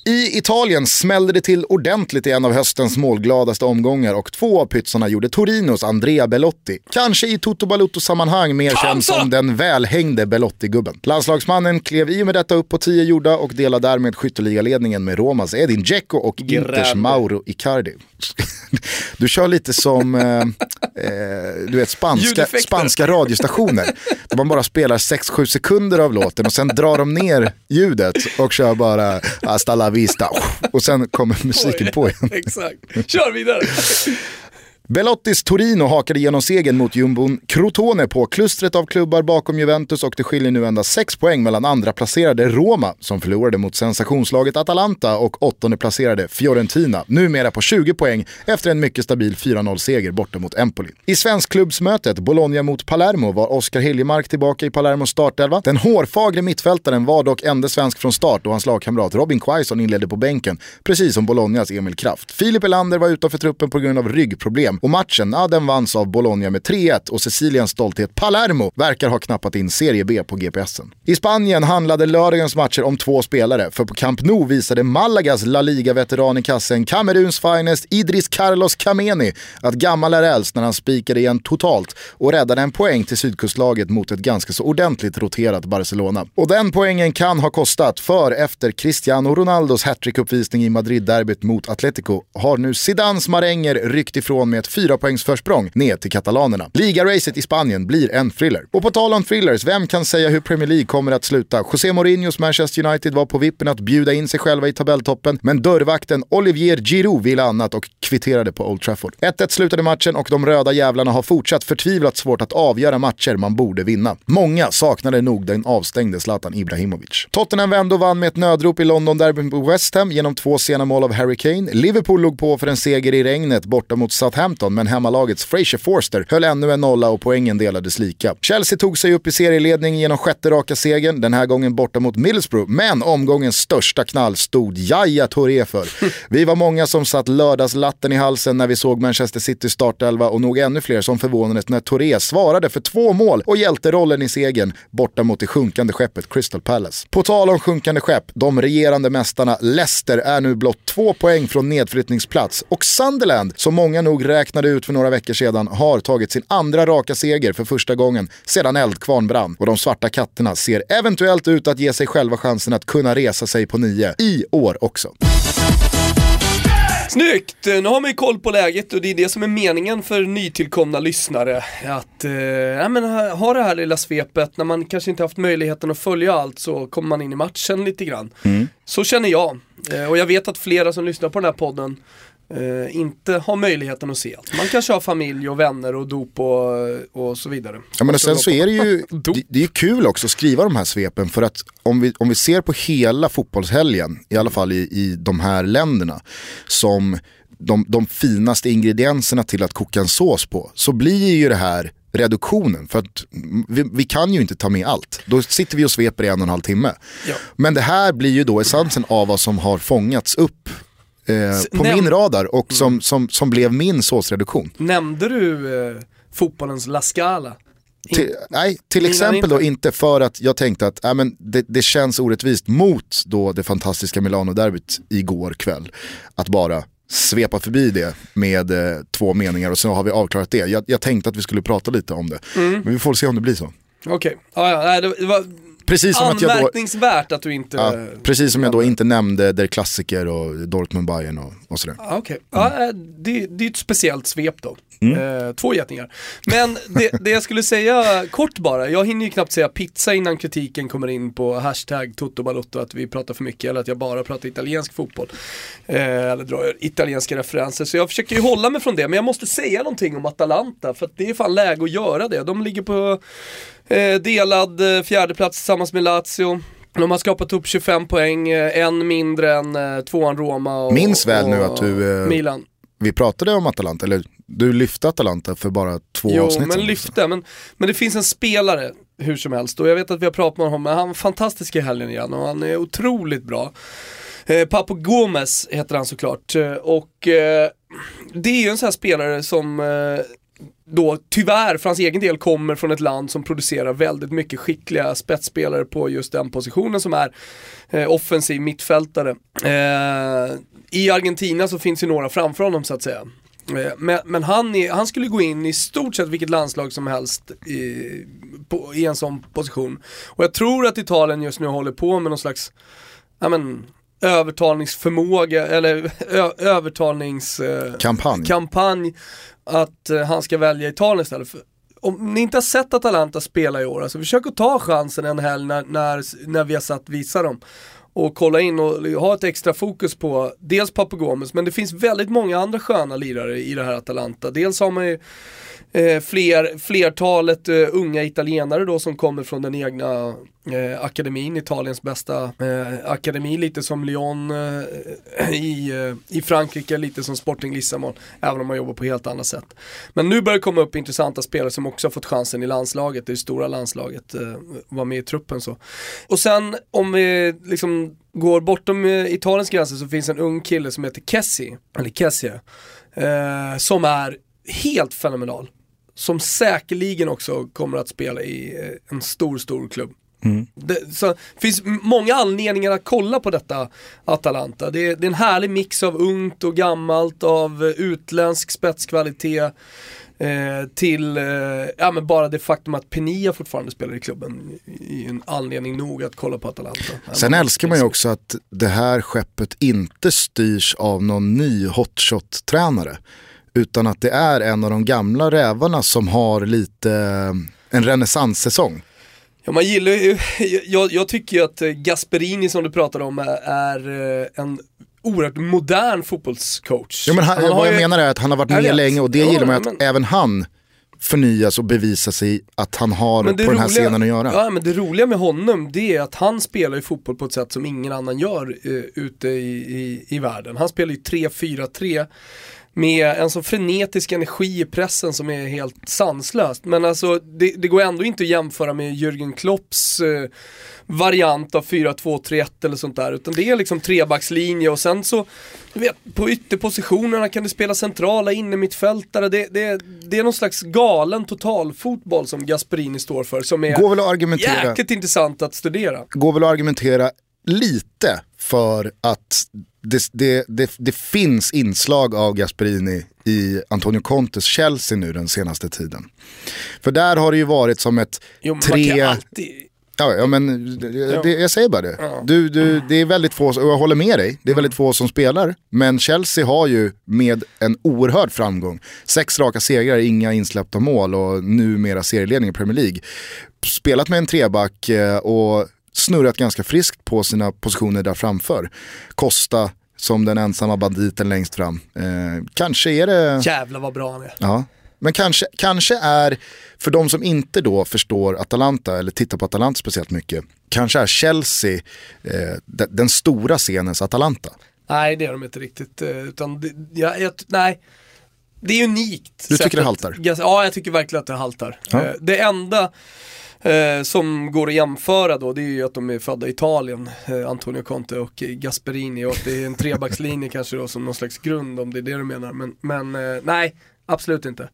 I Italien smällde det till ordentligt i en av höstens målgladaste omgångar och två av pytsarna gjorde Torinos Andrea Belotti. Kanske i Toto Balutto-sammanhang mer känd som den välhängde Belotti-gubben. Landslagsmannen klev i och med detta upp på 10 gjorda och delade därmed skytteligaledningen med Romas Edin Dzeko och Inters Mauro Icardi. [LAUGHS] Du kör lite som eh, eh, du vet, spanska, spanska radiostationer. Där man bara spelar 6-7 sekunder av låten och sen drar de ner ljudet och kör bara hasta la vista. Och sen kommer musiken på igen. [LAUGHS] Exakt, kör vidare. [LAUGHS] Belottis Torino hakade igenom segern mot jumbon Crotone på klustret av klubbar bakom Juventus och det skiljer nu endast 6 poäng mellan andra placerade Roma som förlorade mot sensationslaget Atalanta och åttonde placerade Fiorentina, numera på 20 poäng efter en mycket stabil 4-0-seger borta mot Empoli. I svenskklubbsmötet Bologna mot Palermo var Oskar Hiljemark tillbaka i Palermos startelva. Den hårfagre mittfältaren var dock enda svensk från start och hans lagkamrat Robin Quaison inledde på bänken, precis som Bolognas Emil Kraft. Filip Elander var utanför truppen på grund av ryggproblem och matchen, ja, den vanns av Bologna med 3-1 och Siciliens stolthet Palermo verkar ha knappat in Serie B på GPSen. I Spanien handlade lördagens matcher om två spelare, för på Camp Nou visade Malagas La Liga-veteran i kassen Kameruns finest Idris Carlos Kameni att gammal är äldst när han spikade igen totalt och räddade en poäng till sydkustlaget mot ett ganska så ordentligt roterat Barcelona. Och den poängen kan ha kostat, för efter Cristiano Ronaldos hattrick-uppvisning i Madrid-derbyt mot Atletico har nu Zidans maränger ryckt ifrån med ett fyra poängs försprång ner till katalanerna. Ligaracet i Spanien blir en thriller. Och på tal om thrillers, vem kan säga hur Premier League kommer att sluta? José Mourinhos Manchester United var på vippen att bjuda in sig själva i tabelltoppen, men dörrvakten Olivier Giroud ville annat och kvitterade på Old Trafford. 1-1 slutade matchen och de röda jävlarna har fortsatt förtvivlat svårt att avgöra matcher man borde vinna. Många saknade nog den avstängde Zlatan Ibrahimovic. Tottenham vände och vann med ett nödrop i London-derbyn på West Ham genom två sena mål av Harry Kane. Liverpool låg på för en seger i regnet borta mot Southampton men hemmalagets Fraser Forster höll ännu en nolla och poängen delades lika. Chelsea tog sig upp i serieledning genom sjätte raka segern, den här gången borta mot Middlesbrough, men omgångens största knall stod Jaya Touré för. [LAUGHS] Vi var många som satt lördagslatten i halsen när vi såg Manchester City startelva och nog ännu fler som förvånades när Touré svarade för två mål och hjälterollen i segern borta mot det sjunkande skeppet Crystal Palace. På tal om sjunkande skepp, de regerande mästarna Leicester är nu blott två poäng från nedflyttningsplats och Sunderland, som många nog räknade ut för några veckor sedan, har tagit sin andra raka seger för första gången sedan Eldkvarn brann och de svarta katterna ser eventuellt ut att ge sig själva chansen att kunna resa sig på nio i år också. Snyggt! Nu har man ju koll på läget och det är det som är meningen för nytillkomna lyssnare. Att eh, ja, men, ha det här lilla svepet, när man kanske inte haft möjligheten att följa allt så kommer man in i matchen lite grann. Mm. Så känner jag. Eh, och jag vet att flera som lyssnar på den här podden eh, inte har möjligheten att se allt. Man kanske har familj och vänner och dop och, och så vidare. Ja men och sen så är det ju, det, det är kul också att skriva de här svepen för att om vi, om vi ser på hela fotbollshelgen, i alla fall i, i de här länderna, som de, de finaste ingredienserna till att koka en sås på, så blir ju det här reduktionen. För att vi, vi, kan ju inte ta med allt. Då sitter vi och sveper i en och en halv timme. Ja. Men det här blir ju då essensen av vad som har fångats upp eh, på Näm min radar och som, mm. som, som blev min såsreduktion. Nämnde du eh, fotbollens La Scala? Till, nej, till exempel då inte för att jag tänkte att äh, men det, det känns orättvist mot då det fantastiska Milano-derbyt igår kväll. Att bara svepa förbi det med eh, två meningar och så har vi avklarat det. Jag, jag tänkte att vi skulle prata lite om det. Mm. Men vi får se om det blir så. Okej, okay. ah, ja, det var Precis som Anmärkningsvärt att, då, att du inte... Ja, precis som jag då inte nämnde Der Klassiker och Dortmund Bayern och, och sådär. Ah, okay. mm. ja, det, det är ett speciellt svep då. Mm. Eh, två getingar. Men det, det, jag skulle säga kort bara, jag hinner ju knappt säga pizza innan kritiken kommer in på hashtag Toto att vi pratar för mycket eller att jag bara pratar italiensk fotboll. Eh, eller drar italienska referenser. Så jag försöker ju hålla mig från det, men jag måste säga någonting om Atalanta för att det är fan läge att göra det. De ligger på eh, delad eh, fjärdeplats tillsammans med Lazio. De har skapat upp 25 poäng, eh, en mindre än eh, tvåan Roma och, Minns väl nu att du, eh, Milan. Vi pratade om Atalanta, eller du lyfte Atalanta för bara två jo, avsnitt Jo, men lyfte, men, men det finns en spelare hur som helst och jag vet att vi har pratat med honom, men han var fantastisk i helgen igen och han är otroligt bra. Eh, Papo Gomez heter han såklart och eh, det är ju en sån här spelare som eh, då tyvärr för hans egen del kommer från ett land som producerar väldigt mycket skickliga spetsspelare på just den positionen som är eh, offensiv mittfältare. Eh, I Argentina så finns ju några framför honom så att säga. Eh, men, men han, är, han, skulle gå in i stort sett vilket landslag som helst i, på, i en sån position. Och jag tror att Italien just nu håller på med någon slags, ja men, övertalningsförmåga eller övertalningskampanj. Eh, att eh, han ska välja Italien istället. För, om ni inte har sett Atalanta spela i år, alltså försök att ta chansen en helg när, när, när vi har satt visa dem. Och kolla in och ha ett extra fokus på dels Papagomes, men det finns väldigt många andra sköna lirare i det här Atalanta. Dels har man ju eh, fler, flertalet eh, unga italienare då som kommer från den egna eh, akademin, Italiens bästa eh, akademi, lite som Lyon eh, [CLEARS THROAT] i, eh, i Frankrike, lite som Sporting Lissabon, även om man jobbar på helt annat sätt. Men nu börjar det komma upp intressanta spelare som också har fått chansen i landslaget, det stora landslaget, eh, var med i truppen så. Och sen om vi liksom går bortom eh, Italiens gränser så finns en ung kille som heter Kessie, eller Kessie, eh, som är helt fenomenal som säkerligen också kommer att spela i eh, en stor, stor klubb. Mm. Det, så, finns många anledningar att kolla på detta Atalanta. Det, det är en härlig mix av ungt och gammalt, av utländsk spetskvalitet. Eh, till eh, ja, men bara det faktum att Penia fortfarande spelar i klubben i en anledning nog att kolla på Atalanta. Sen älskar man ju också att det här skeppet inte styrs av någon ny hotshot-tränare. Utan att det är en av de gamla rävarna som har lite eh, en renässanssäsong. Ja, man gillar ju, [LAUGHS] jag, jag tycker ju att Gasperini som du pratade om är en oerhört modern fotbollscoach. Ja, men han, han vad jag ju... menar är att han har varit med länge och det ja, gillar man att men... även han förnyas och bevisa sig att han har på den här scenen att göra. Ja men det roliga med honom det är att han spelar ju fotboll på ett sätt som ingen annan gör uh, ute i, i, i världen. Han spelar ju 3-4-3 med en så frenetisk energi i pressen som är helt sanslöst. Men alltså det, det går ändå inte att jämföra med Jürgen Klopps eh, variant av 4-2-3-1 eller sånt där. Utan det är liksom trebackslinje och sen så, du vet, på ytterpositionerna kan det spela centrala innermittfältare. Det, det, det är någon slags galen totalfotboll som Gasperini står för som är går väl att argumentera, jäkligt intressant att studera. Går väl att argumentera lite för att det, det, det, det, finns inslag av Gasperini i Antonio Contes Chelsea nu den senaste tiden. För där har det ju varit som ett jo, tre... Alltid... Ja, ja, men det, jag säger bara det. Du, du, det är väldigt få, och jag håller med dig, det är väldigt få som spelar. Men Chelsea har ju med en oerhörd framgång, sex raka segrar, inga insläppta mål och numera serieledning i Premier League. Spelat med en treback eh, och snurrat ganska friskt på sina positioner där framför. Costa som den ensamma banditen längst fram. Eh, kanske är det... Jävlar vad bra han är. Ja. Men kanske, kanske är, för de som inte då förstår Atalanta eller tittar på Atalanta speciellt mycket, kanske är Chelsea eh, den stora scenens Atalanta. Nej det är de inte riktigt. Eh, utan det, jag, jag, nej. Det är unikt. Du tycker det haltar? Ja, jag tycker verkligen att det haltar. Ja. Eh, det enda Eh, som går att jämföra då, det är ju att de är födda i Italien, eh, Antonio Conte och Gasperini och att det är en trebackslinje [LAUGHS] kanske då som någon slags grund om det är det du menar. Men, men eh, nej, absolut inte.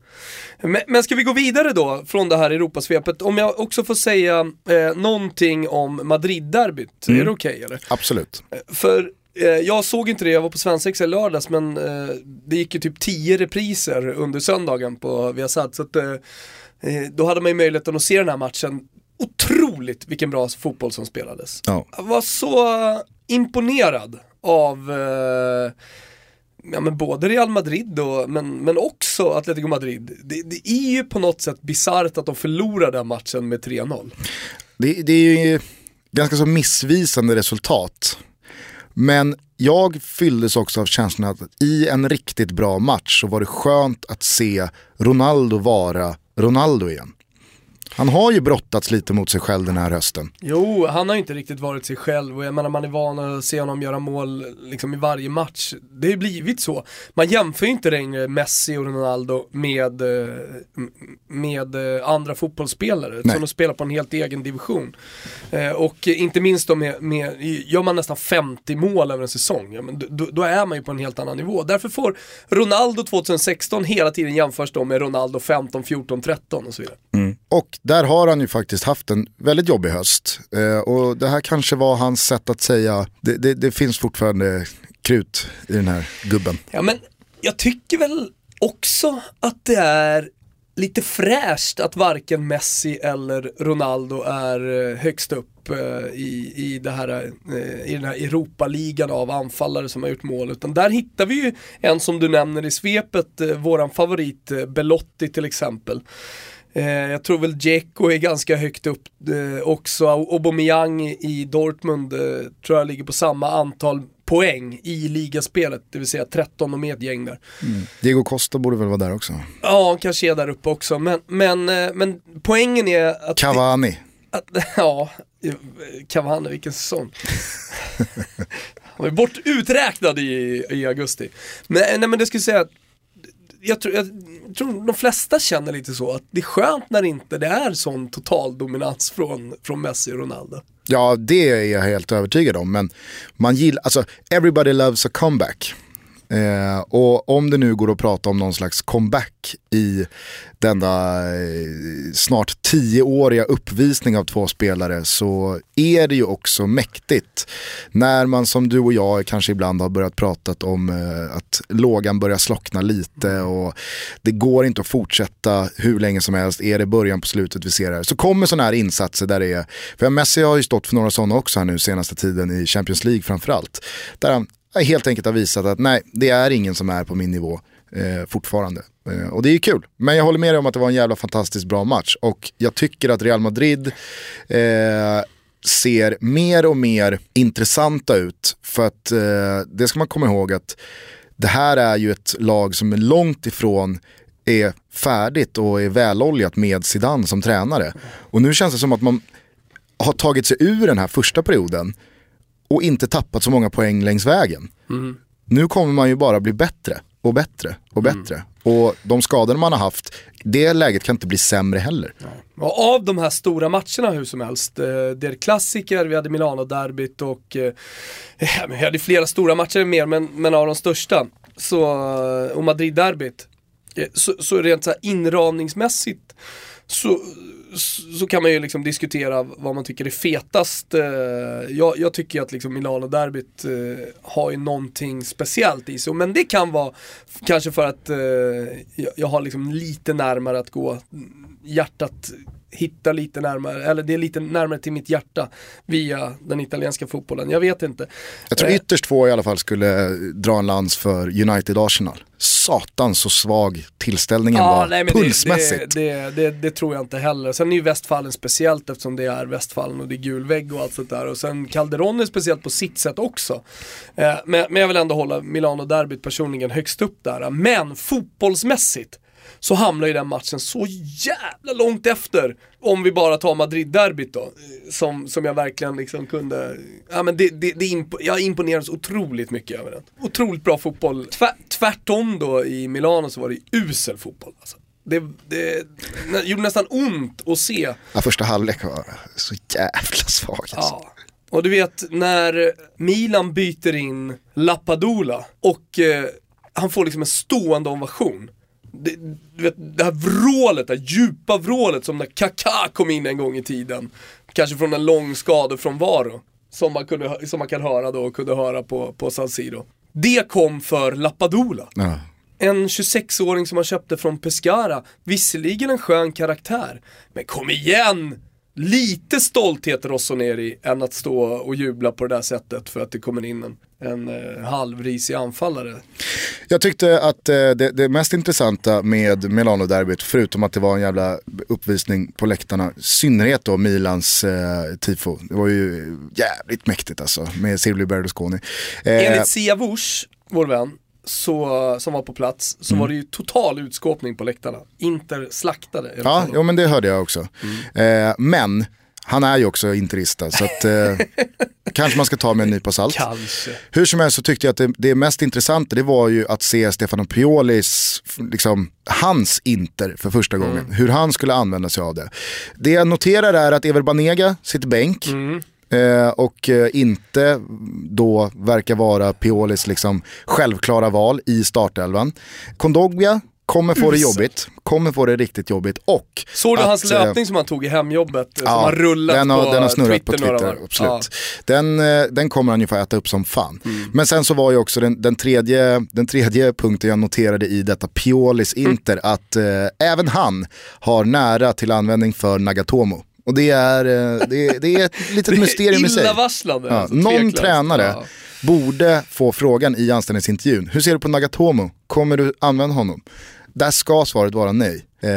Men, men, ska vi gå vidare då från det här Europasvepet? Om jag också får säga eh, någonting om Madrid-derbyt, mm. är det okej okay, eller? Absolut. Eh, för eh, jag såg inte det, jag var på svensexa i lördags men eh, det gick ju typ tio repriser under söndagen på Viasat. Så att, då hade man ju möjligheten att se den här matchen. Otroligt vilken bra fotboll som spelades. Ja. Jag var så imponerad av eh, ja, men både Real Madrid och, men, men också Atletico Madrid. Det, det är ju på något sätt bisarrt att de förlorade den matchen med 3-0. Det, det är ju ganska så missvisande resultat. Men jag fylldes också av känslan att i en riktigt bra match så var det skönt att se Ronaldo vara Ronaldo igen. Han har ju brottats lite mot sig själv den här hösten. Jo, han har ju inte riktigt varit sig själv och jag menar man är van att se honom göra mål liksom i varje match. Det har ju blivit så. Man jämför ju inte längre Messi och Ronaldo med, eh, med eh, andra fotbollsspelare Nej. som de spelar på en helt egen division. Eh, och inte minst då med, med gör man nästan 50 mål över en säsong, då, då, är man ju på en helt annan nivå. Därför får Ronaldo 2016 hela tiden jämförs då med Ronaldo 15, 14, 13 och så vidare. Mm. Och där har han ju faktiskt haft en väldigt jobbig höst. Eh, och det här kanske var hans sätt att säga, det, det, det, finns fortfarande krut i den här gubben. Ja men jag tycker väl också att det är lite fräscht att varken Messi eller Ronaldo är eh, högst upp eh, i, i, det här, eh, i den här Europaligan av anfallare som har gjort mål. Utan där hittar vi ju en som du nämner i svepet, våran favorit Belotti till exempel. Eh, jag tror väl Dzeko är ganska högt upp eh, också. Aubameyang i Dortmund eh, tror jag ligger på samma antal poäng i ligaspelet, det vill säga 13 och med gäng där. Mm. Diego Costa borde väl vara där också? Ja, han kanske är där uppe också, men, men, men poängen är att... Cavani. Att, [LAUGHS] ja, Cavani, vilken säsong. [LAUGHS] Han var bort uträknad i, i augusti. Men, nej, men det skulle säga att jag tror, jag tror de flesta känner lite så, att det är skönt när inte det är sån total dominans från, från Messi och Ronaldo. Ja, det är jag helt övertygad om, men man gillar, alltså everybody loves a comeback. Eh, och om det nu går att prata om någon slags comeback i denna eh, snart tioåriga uppvisning av två spelare så är det ju också mäktigt. När man som du och jag kanske ibland har börjat prata om eh, att lågan börjar slockna lite och det går inte att fortsätta hur länge som helst. Är det början på slutet vi ser här? Så kommer sådana här insatser där det är, för Messi har ju stått för några sådana också här nu senaste tiden i Champions League framförallt. Där han helt enkelt har visat att nej, det är ingen som är på min nivå. eh, fortfarande. Eh, och det är ju kul. Men jag håller med dig om att det var en jävla fantastiskt bra match. Och jag tycker att Real Madrid eh, ser mer och mer intressanta ut. För att eh, det ska man komma ihåg att det här är ju ett lag som är långt ifrån är färdigt och är väloljat med Zidane som tränare. Och nu känns det som att man har tagit sig ur den här första perioden och inte tappat så många poäng längs vägen. Mm. Nu kommer man ju bara bli bättre och bättre och bättre. Mm. Och de skador man har haft, det läget kan inte bli sämre heller. Och av de här stora matcherna hur som helst, eh, det är klassiker, vi hade Milano-derbyt och eh, vi hade flera stora matcher mer, men, men av de största, så, och Madrid-derbyt, eh, så, så rent så här inramningsmässigt så, så kan man ju liksom diskutera vad man tycker är fetast. Eh, jag, jag tycker att liksom Milano-derbyt eh, har ju någonting speciellt i sig. Men det kan vara kanske för att eh, jag har liksom lite närmare att gå mm, hjärtat hitta lite närmare, eller det är lite närmare till mitt hjärta via den italienska fotbollen. Jag vet inte. Jag tror ytterst två i alla fall skulle dra en lans för United Arsenal. Satan så svag tillställningen ja, var, nej, pulsmässigt. Det, det, det, det, tror jag inte heller. Sen är ju Västfallen speciellt eftersom det är Västfallen och det är gul vägg och allt sånt där. Och sen Calderon är speciellt på sitt sätt också. Eh, men, men jag vill ändå hålla Milano-derbyt personligen högst upp där. Men fotbollsmässigt så hamnar ju den matchen så jävla långt efter. Om vi bara tar Madrid-derbyt då. Som, som jag verkligen liksom kunde, ja men det, det, det imp jag imponerades otroligt mycket över den. Otroligt bra fotboll. Tvär, tvärtom då i Milano så var det usel fotboll. Alltså. Det, det, det gjorde nästan ont att se. Ja, första halvlek var så jävla svag alltså. Ja. Och du vet när Milan byter in Lappadula och eh, han får liksom en stående ovation det, du vet, det här vrålet, det här djupa vrålet som när Kaká kom in en gång i tiden. Kanske från en lång skada från Varo. Som man, kunde, som man kan höra då och kunde höra på, på San Siro. Det kom för Lappadula. Ja. En 26-åring som man köpte från Pescara. Visserligen en skön karaktär. Men kom igen! Lite stolthet Rossoneri än att stå och jubla på det där sättet för att det kommer in en en eh, halvrisig anfallare. Jag tyckte att eh, det, det, mest intressanta med Milano-derbyt, förutom att det var en jävla uppvisning på läktarna, i synnerhet då Milans eh, tifo. Det var ju jävligt mäktigt alltså med Silvio Berlusconi. Eh, Enligt Siavush, vår vän, så, som var på plats, så mm. var det ju total utskåpning på läktarna. Inter slaktade. Ja, jo, men det hörde jag också. Mm. Eh, men han är ju också interista så att eh, [LAUGHS] kanske man ska ta med en nypa salt. Kanske. Hur som helst så tyckte jag att det, det mest intressanta det var ju att se Stefano Piolis, liksom, hans Inter för första gången. Mm. Hur han skulle använda sig av det. Det jag noterar är att Ever Banega sitter bänk. Eh, och eh, inte då verkar vara Piolis liksom självklara val i startelvan. Kondogbia kommer få det jobbigt, kommer få det riktigt jobbigt och Såg du att, hans löpning eh, som han tog i hemjobbet? Ja, som har rullat den har, på den har snurrat Twitter på Twitter, absolut. Ja. Den, den kommer han ju få äta upp som fan. Mm. Men sen så var ju också den, den, tredje, den tredje punkten jag noterade i detta Piolis Inter mm. att eh, även han har nära till användning för Nagatomo. Och det är, eh, det är, det är ett [LAUGHS] litet mysterium i sig. Illavarslande. Ja, alltså, någon tränare ja. borde få frågan i anställningsintervjun. Hur ser du på Nagatomo? Kommer du använda honom? Där ska svaret vara nej. Eh,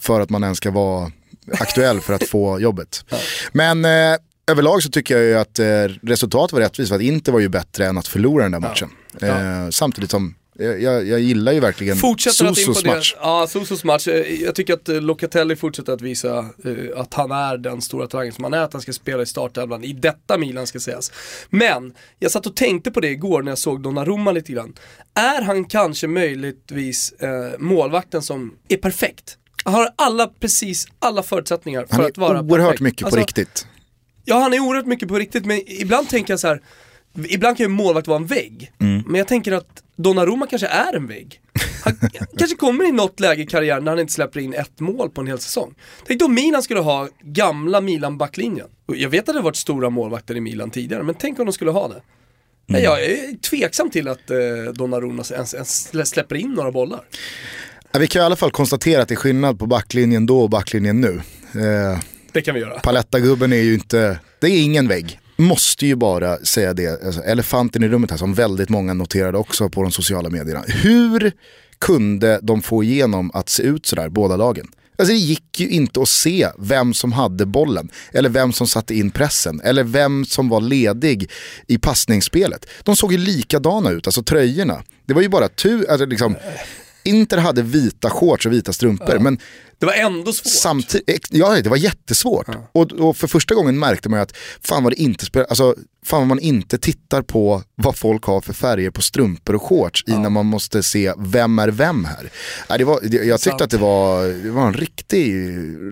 för att man ens ska vara aktuell för att få [LAUGHS] jobbet. Men eh, överlag så tycker jag ju att eh, resultatet var rättvist. För att inte var ju bättre än att förlora den där matchen. Ja. Ja. Eh, samtidigt som jag, jag, gillar ju verkligen Sosos match. Ja, Sosos match. Eh, jag tycker att eh, Locatelli fortsätter att visa uh, att han är den stora talangen som han är, att han ska spela i startelvan i detta Milan ska sägas. Men, jag satt och tänkte på det igår när jag såg Donnarumma lite grann. Är han kanske möjligtvis uh, målvakten som är perfekt? Han har alla, precis alla förutsättningar för att vara perfekt. Han är oerhört mycket på alltså, riktigt. Ja, han är oerhört mycket på riktigt, men ibland tänker jag så här Ibland kan ju målvakt vara en vägg, mm. men jag tänker att Donnarumma kanske är en vägg. Han [LAUGHS] kanske kommer i något läge i karriären när han inte släpper in ett mål på en hel säsong. Tänk om Milan skulle ha gamla Milan-backlinjen. Jag vet att det har varit stora målvakter i Milan tidigare, men tänk om de skulle ha det. Mm. Jag är tveksam till att eh, Donnarumma ens, ens släpper in några bollar. vi kan i alla fall konstatera att det är skillnad på backlinjen då och backlinjen nu. Eh, det kan vi göra. Palettagubben är ju inte, det är ingen vägg måste ju bara säga det, alltså, elefanten i rummet här som väldigt många noterade också på de sociala medierna. Hur kunde de få igenom att se ut sådär, båda lagen. Alltså det gick ju inte att se vem som hade bollen, eller vem som satte in pressen, eller vem som var ledig i passningsspelet. De såg ju likadana ut, alltså tröjorna. Det var ju bara tur, alltså liksom, Inter hade vita shorts och vita strumpor, ja. men det var ändå svårt. Samtidigt, ja, det var jättesvårt. Ja. Och, och, för första gången märkte man ju att fan vad, det inte spel, alltså, fan vad man inte tittar på vad folk har för färger på strumpor och shorts ja. innan man måste se vem är vem här. Ja, det var, det, jag tyckte att det var, det var en riktig,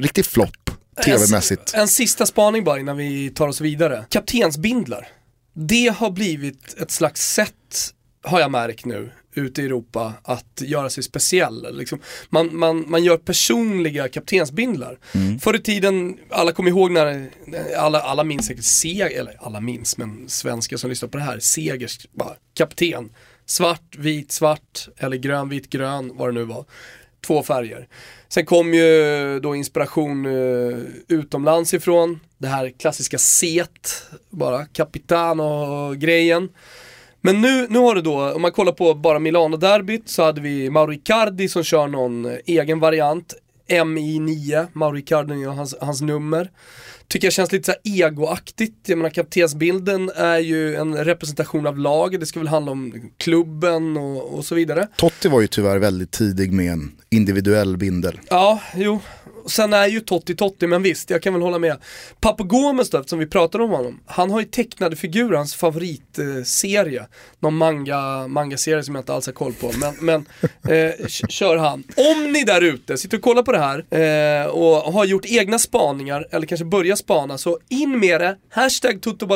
riktig flopp tv-mässigt. En, en sista spaning bara innan vi tar oss vidare. Kaptensbindlar. Det har blivit ett slags sätt, har jag märkt nu, ute i Europa att göra sig speciell. Liksom. Man, man, man gör personliga kaptensbindlar. Mm. Förr i tiden, alla kommer ihåg när, alla, alla minns säkert Seger, eller alla minns, men svenskar som lyssnar på det här, Segers, bara, kapten. Svart, vit, svart eller grön, vit, grön, vad det nu var. Två färger. Sen kom ju då inspiration uh, utomlands ifrån, det här klassiska set, bara Capitano-grejen. Men nu, nu har du då, om man kollar på bara Milano-derbyt så hade vi Mauro Icardi som kör någon egen variant. MI9, Mauro Icardi och hans, hans nummer. Tycker jag känns lite så egoaktigt. Jag menar kaptensbilden är ju en representation av laget, det ska väl handla om klubben och, och så vidare. Totti var ju tyvärr väldigt tidig med en individuell bindel. Ja, jo, sen är ju Totti Totti, men visst, jag kan väl hålla med. Papo Gomes då, eftersom vi pratade om honom. Han har ju tecknade figurer, hans favoritserie. Någon manga, manga-serie som jag inte alls har koll på. Men, men [LAUGHS] eh, kör han. Om ni där ute sitter och kollar på det här eh, och har gjort egna spaningar, eller kanske börjar spana, så in med det. Hashtag Toto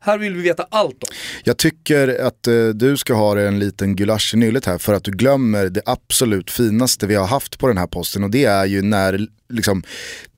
här vill vi veta allt om. Jag tycker att eh, du ska ha en liten gulasch i nyllet här för att du glömmer det absolut finaste vi har haft på den här posten och det är ju när liksom,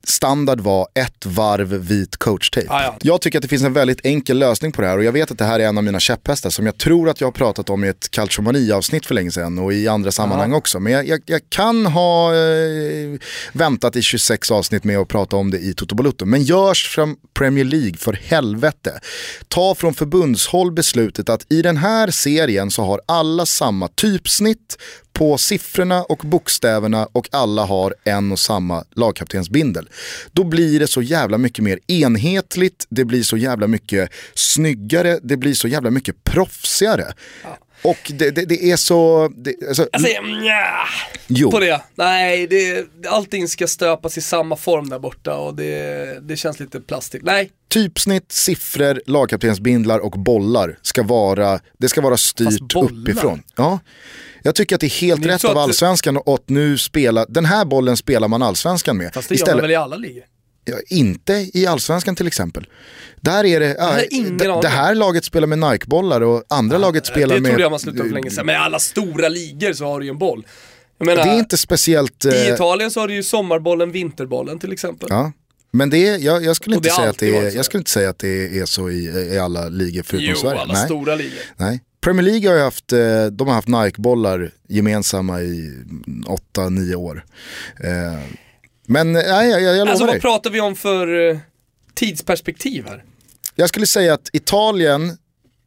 standard var ett varv vit coachtejp. Ah, ja. Jag tycker att det finns en väldigt enkel lösning på det här och jag vet att det här är en av mina käpphästar som jag tror att jag har pratat om i ett Calciomani-avsnitt för länge sedan och i andra sammanhang ah. också. Men jag, jag, jag kan ha eh, väntat i 26 avsnitt med att prata om det i Toto Balutto. Men görs från Premier League, för helvete. Ta från förbundshåll beslutet att i den här serien så har alla samma typsnitt, på siffrorna och bokstäverna och alla har en och samma lagkaptensbindel. Då blir det så jävla mycket mer enhetligt, det blir så jävla mycket snyggare, det blir så jävla mycket proffsigare. Ja. Och det, det, det, är så... Det, alltså, alltså nja, jo. på det. Nej, det, allting ska stöpas i samma form där borta och det, det känns lite plastigt. Nej. Typsnitt, siffror, lagkaptensbindlar och bollar ska vara, det ska vara styrt uppifrån. Ja. Jag tycker att det är helt rätt av allsvenskan att nu spela, den här bollen spelar man allsvenskan med. Fast det Istället, gör man väl i alla ligor? Ja, inte i allsvenskan till exempel. Där är det, äh, det, här laget spelar med Nike-bollar och andra ja, laget spelar med... Det trodde jag man slutade för länge sedan, men i alla stora ligor så har du ju en boll. Menar, det är inte speciellt... I eh, Italien så har du ju sommarbollen, vinterbollen till exempel. Ja. Men det är, jag, jag, skulle inte säga att det är, jag skulle inte säga att det är så i, i alla ligor förutom jo, Sverige. alla Nej. stora ligor. Nej. Premier League har ju haft, eh, de har haft Nike-bollar gemensamma i 8-9 år. Eh, men nej, jag, jag, jag Alltså vad dig. pratar vi om för eh, tidsperspektiv här? Jag skulle säga att Italien,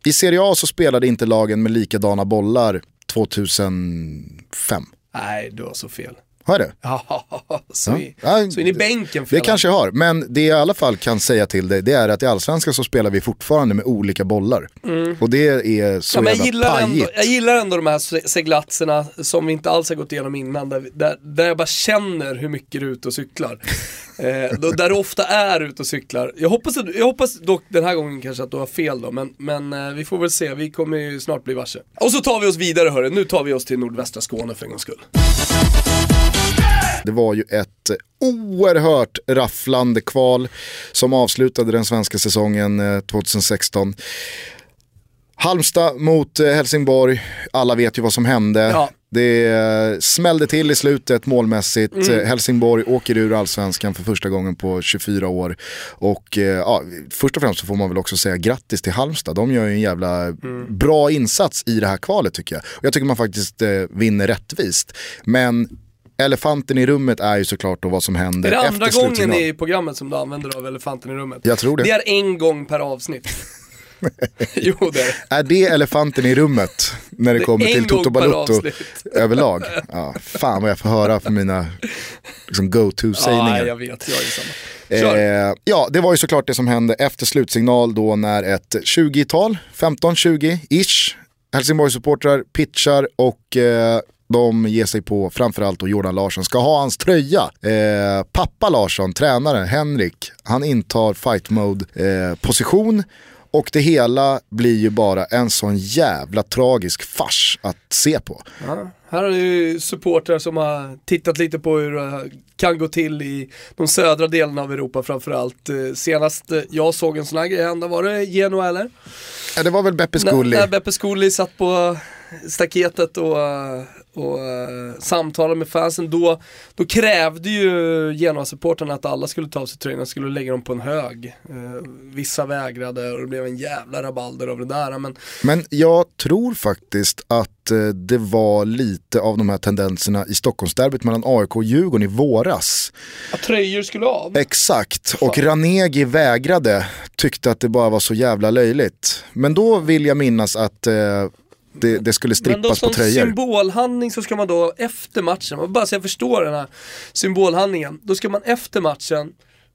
i Serie A så spelade inte lagen med likadana bollar 2005. Nej, du har så fel. Har det? Ja, [LAUGHS] så, ja. I, ja, så in i bänken för Det kanske jag har, men det jag i alla fall kan säga till dig det är att i Allsvenskan så spelar vi fortfarande med olika bollar. Mm. Och det är så ja, men jag gillar, ändå, jag gillar ändå de här seglatserna som vi inte alls har gått igenom innan, där, där, där jag bara känner hur mycket du är ute och cyklar. [LAUGHS] eh, då, där du ofta är ute och cyklar. Jag hoppas, jag hoppas dock den här gången kanske att du har fel då, men, men eh, vi får väl se, vi kommer ju snart bli varse. Och så tar vi oss vidare hörru, nu tar vi oss till nordvästra Skåne för en gångs skull. Det var ju ett oerhört rafflande kval som avslutade den svenska säsongen 2016. Eh, Halmstad mot eh, Helsingborg, alla vet ju vad som hände. Ja. Det eh, smällde till i slutet målmässigt. Mm. Helsingborg åker ur allsvenskan för första gången på 24 år. Och ja, först och främst så får man väl också säga grattis till Halmstad. De gör ju en jävla mm. bra insats i det här kvalet tycker jag. Och jag tycker man faktiskt vinner rättvist. Men elefanten i rummet är ju såklart då vad som händer efter Är det andra gången i programmet som du använder av elefanten i rummet? Jag tror det. Det är en gång per avsnitt. [LAUGHS] jo det är det. Är det elefanten i rummet när det, Det kommer till Toto Balutto överlag? Ja, fan vad jag får höra för mina liksom, go-to-sägningar. Ja, jag vet, jag är samma. Eh, ja, det var ju såklart det som hände efter slutsignal då när ett 20-tal, 15-20-ish Helsingborg-supportrar pitchar och eh, de ger sig på framförallt då Jordan Larsson, ska ha hans tröja. Eh, pappa Larsson, tränaren Henrik, han intar fight mode eh, position och det hela blir ju bara en sån jävla tragisk fars att se på. Ja, här har du supportrar som har tittat lite på hur det kan gå till i de södra delarna av Europa framförallt. Eh, Senast eh, jag såg en sån här grej hända, var det Genoa eller? Ja, det var väl Beppe När, Scully. när Beppe Scully satt på staketet och, eh, och uh, samtalade med fansen, då, då krävde ju Genoa-supportrarna att alla skulle ta av sig tröjorna, skulle lägga dem på en hög. Eh, vissa vägrade och det blev en jävla rabalder av det där. Men Men jag tror faktiskt att eh, det var lite av de här tendenserna i Stockholmsderbyt mellan AIK och Djurgården i våras. att tröjor skulle av. Exakt, och Ranegi vägrade, tyckte att det bara var så jävla löjligt. Men då vill jag minnas att eh, det, det skulle Men då strippas på som tröjor. symbolhandling så ska man då efter matchen, bara så jag förstår den här symbolhandlingen, då ska man efter matchen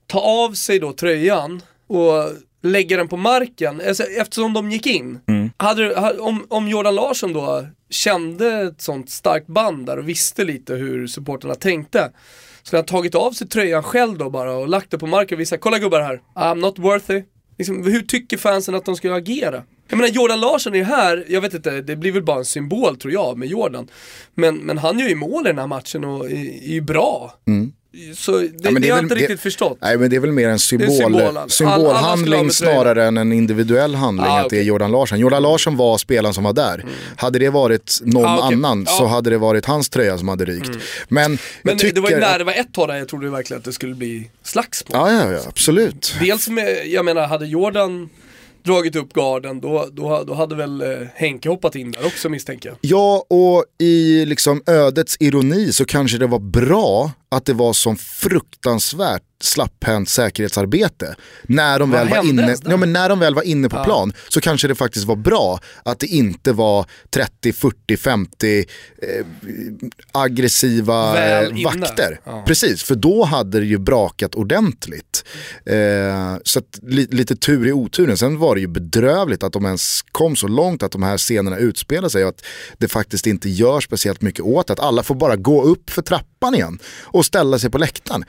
ta av sig då tröjan och lägga den på marken, alltså, eftersom de gick in. Mm. Hade, om, om Jordan Larsson då kände ett sånt starkt band där och visste lite hur supporterna tänkte, skulle han tagit av sig tröjan själv då bara och lagt det på marken och visat, kolla gubbar här, I'm not worthy. Liksom, hur tycker fansen att de ska agera? Jag menar Jordan Larsson är här, jag vet inte, det blir väl bara en symbol tror jag med Jordan. Men, men han gör ju mål i den här matchen och är, ju bra. Så det, Mm. Ja, men det, är har jag väl- inte det- riktigt förstått. Nej men det är väl mer en symbol, symbolhandling tröjorna. snarare än en individuell handling Ah, att det är. Jordan Larsson. Jordan Larsson var spelaren som var där. Hade det varit någon Ah, okej. annan så Ja. hade det varit hans tröja som hade rykt. Men, Men jag tycker... det var ju när det var ett tag där jag trodde verkligen att det skulle bli slagsmål. Ja, ja, ja, absolut. Dels med, jag menar, hade Jordan dragit upp garden, då, då, då hade väl eh, Henke hoppat in där också misstänker jag. Ja, och i liksom ödets ironi så kanske det var bra att det var som fruktansvärt slapphänt säkerhetsarbete. När de, Vad väl var, inne, ja, men när de väl var inne på plan så kanske det faktiskt var bra att det inte var 30, 40, 50 eh, aggressiva Väl vakter. Ja. Precis, för då hade det ju brakat ordentligt. Eh, så att, li, lite tur i oturen. Sen var det ju bedrövligt att de ens kom så långt att de här scenerna utspelar sig och att det faktiskt inte gör speciellt mycket åt att alla får bara gå upp för trappan igen och ställa sig på läktaren.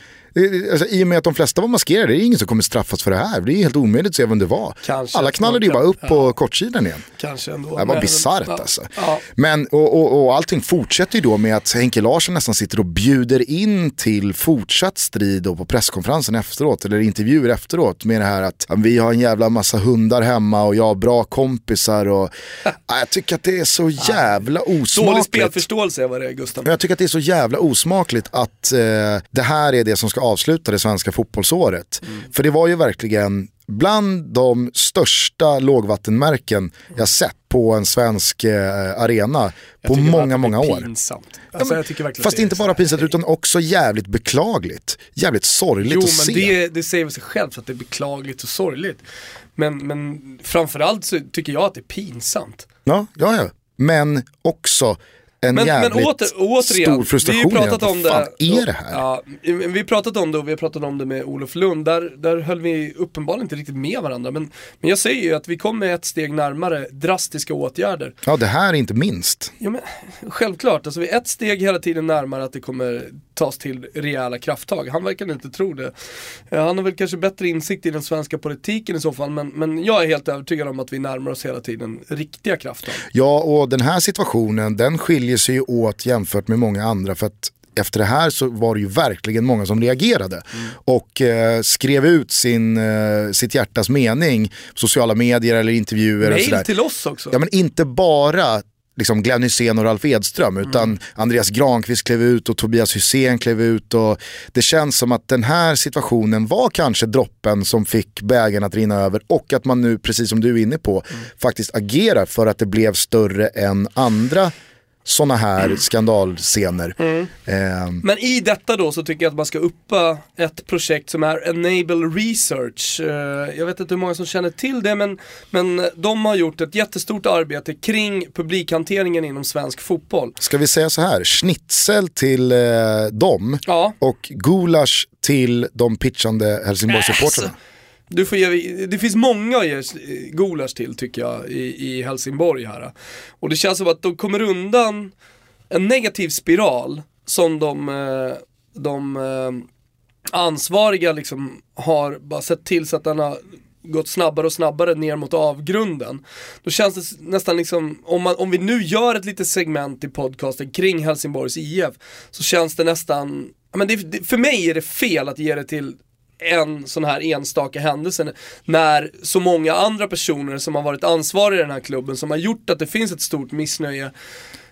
Alltså, I och med att de flesta var maskerade, det är ingen som kommer straffas för det här. Det är helt omöjligt att se vem det var. Kanske alla knallade ju bara upp på kortsidan igen. Kanske ändå. Det var bisarrt ja, alltså. Ja. Men, och, och, och allting fortsätter ju då med att Henke Larsson nästan sitter och bjuder in till fortsatt strid då på presskonferensen efteråt, eller intervjuer efteråt med det här att ja, vi har en jävla massa hundar hemma och jag har bra kompisar och [LAUGHS] ja, jag tycker att det är så jävla Dålig osmakligt. spelförståelse var det Gustav. Men jag tycker att det är så jävla osmakligt att eh, det här är det som ska avsluta det svenska fotbollsåret. Mm. För det var ju verkligen bland de största lågvattenmärken jag sett på en svensk eh, arena på många, många år. Pinsamt. Alltså, tycker verkligen Fast inte bara pinsamt utan också jävligt beklagligt. Jävligt sorgligt Jo att men se. det, det säger väl sig självt att det är beklagligt och sorgligt. Men, men framförallt så tycker jag att det är pinsamt. Ja, ja, ja. Men också en Men, men jävligt åter, återigen, stor vi har frustration. pratat om vad det. fan är det här? Ja, vi har pratat om det och vi har pratat om det med Olof Lund. Där, där höll vi uppenbarligen inte riktigt med varandra. Men, men jag säger ju att vi kommer ett steg närmare drastiska åtgärder. Ja, det här är inte minst. Ja, men, självklart, alltså vi är ett steg hela tiden närmare att det kommer tas till rejäla krafttag. Han verkar inte tro det. Eh, Han har väl kanske bättre insikt i den svenska politiken i så fall, men, men jag är helt övertygad om att vi närmar oss hela tiden riktiga krafttag. Ja, och den här situationen den skiljer sig ju åt jämfört med många andra för att efter det här så var det ju verkligen många som reagerade och eh, skrev ut sin, eh, sitt hjärtas mening på sociala medier eller intervjuer sådär. till oss också. Ja men inte bara liksom Glenn Hysén och Ralf Edström utan Andreas Granqvist klev ut och Tobias Hysén klev ut och det känns som att den här situationen var kanske droppen som fick bägaren att rinna över och att man nu, precis som du är inne på, faktiskt agerar för att det blev större än andra sådana här skandalscener. Eh, Men i detta då så tycker jag att man ska uppa ett projekt som är Enable Research. Eh, Jag vet inte hur många som känner till det men, men de har gjort ett jättestort arbete kring publikhanteringen inom svensk fotboll. ska vi säga så här, schnitzel till eh, dem Ja. och gulasch till de pitchande Helsingborgssupportrarna. Du får ge, det finns många att ge gulasch till tycker jag i, i Helsingborg här. Och det känns som att de kommer undan en negativ spiral som de, eh, de eh, ansvariga liksom har bara sett till så att den har gått snabbare och snabbare ner mot avgrunden. Då känns det nästan liksom, om, man, om vi nu gör ett litet segment i podcasten kring Helsingborgs IF, så känns det nästan, men det, för mig är det fel att ge det till en sån här enstaka händelse när så många andra personer som har varit ansvariga i den här klubben som har gjort att det finns ett stort missnöje.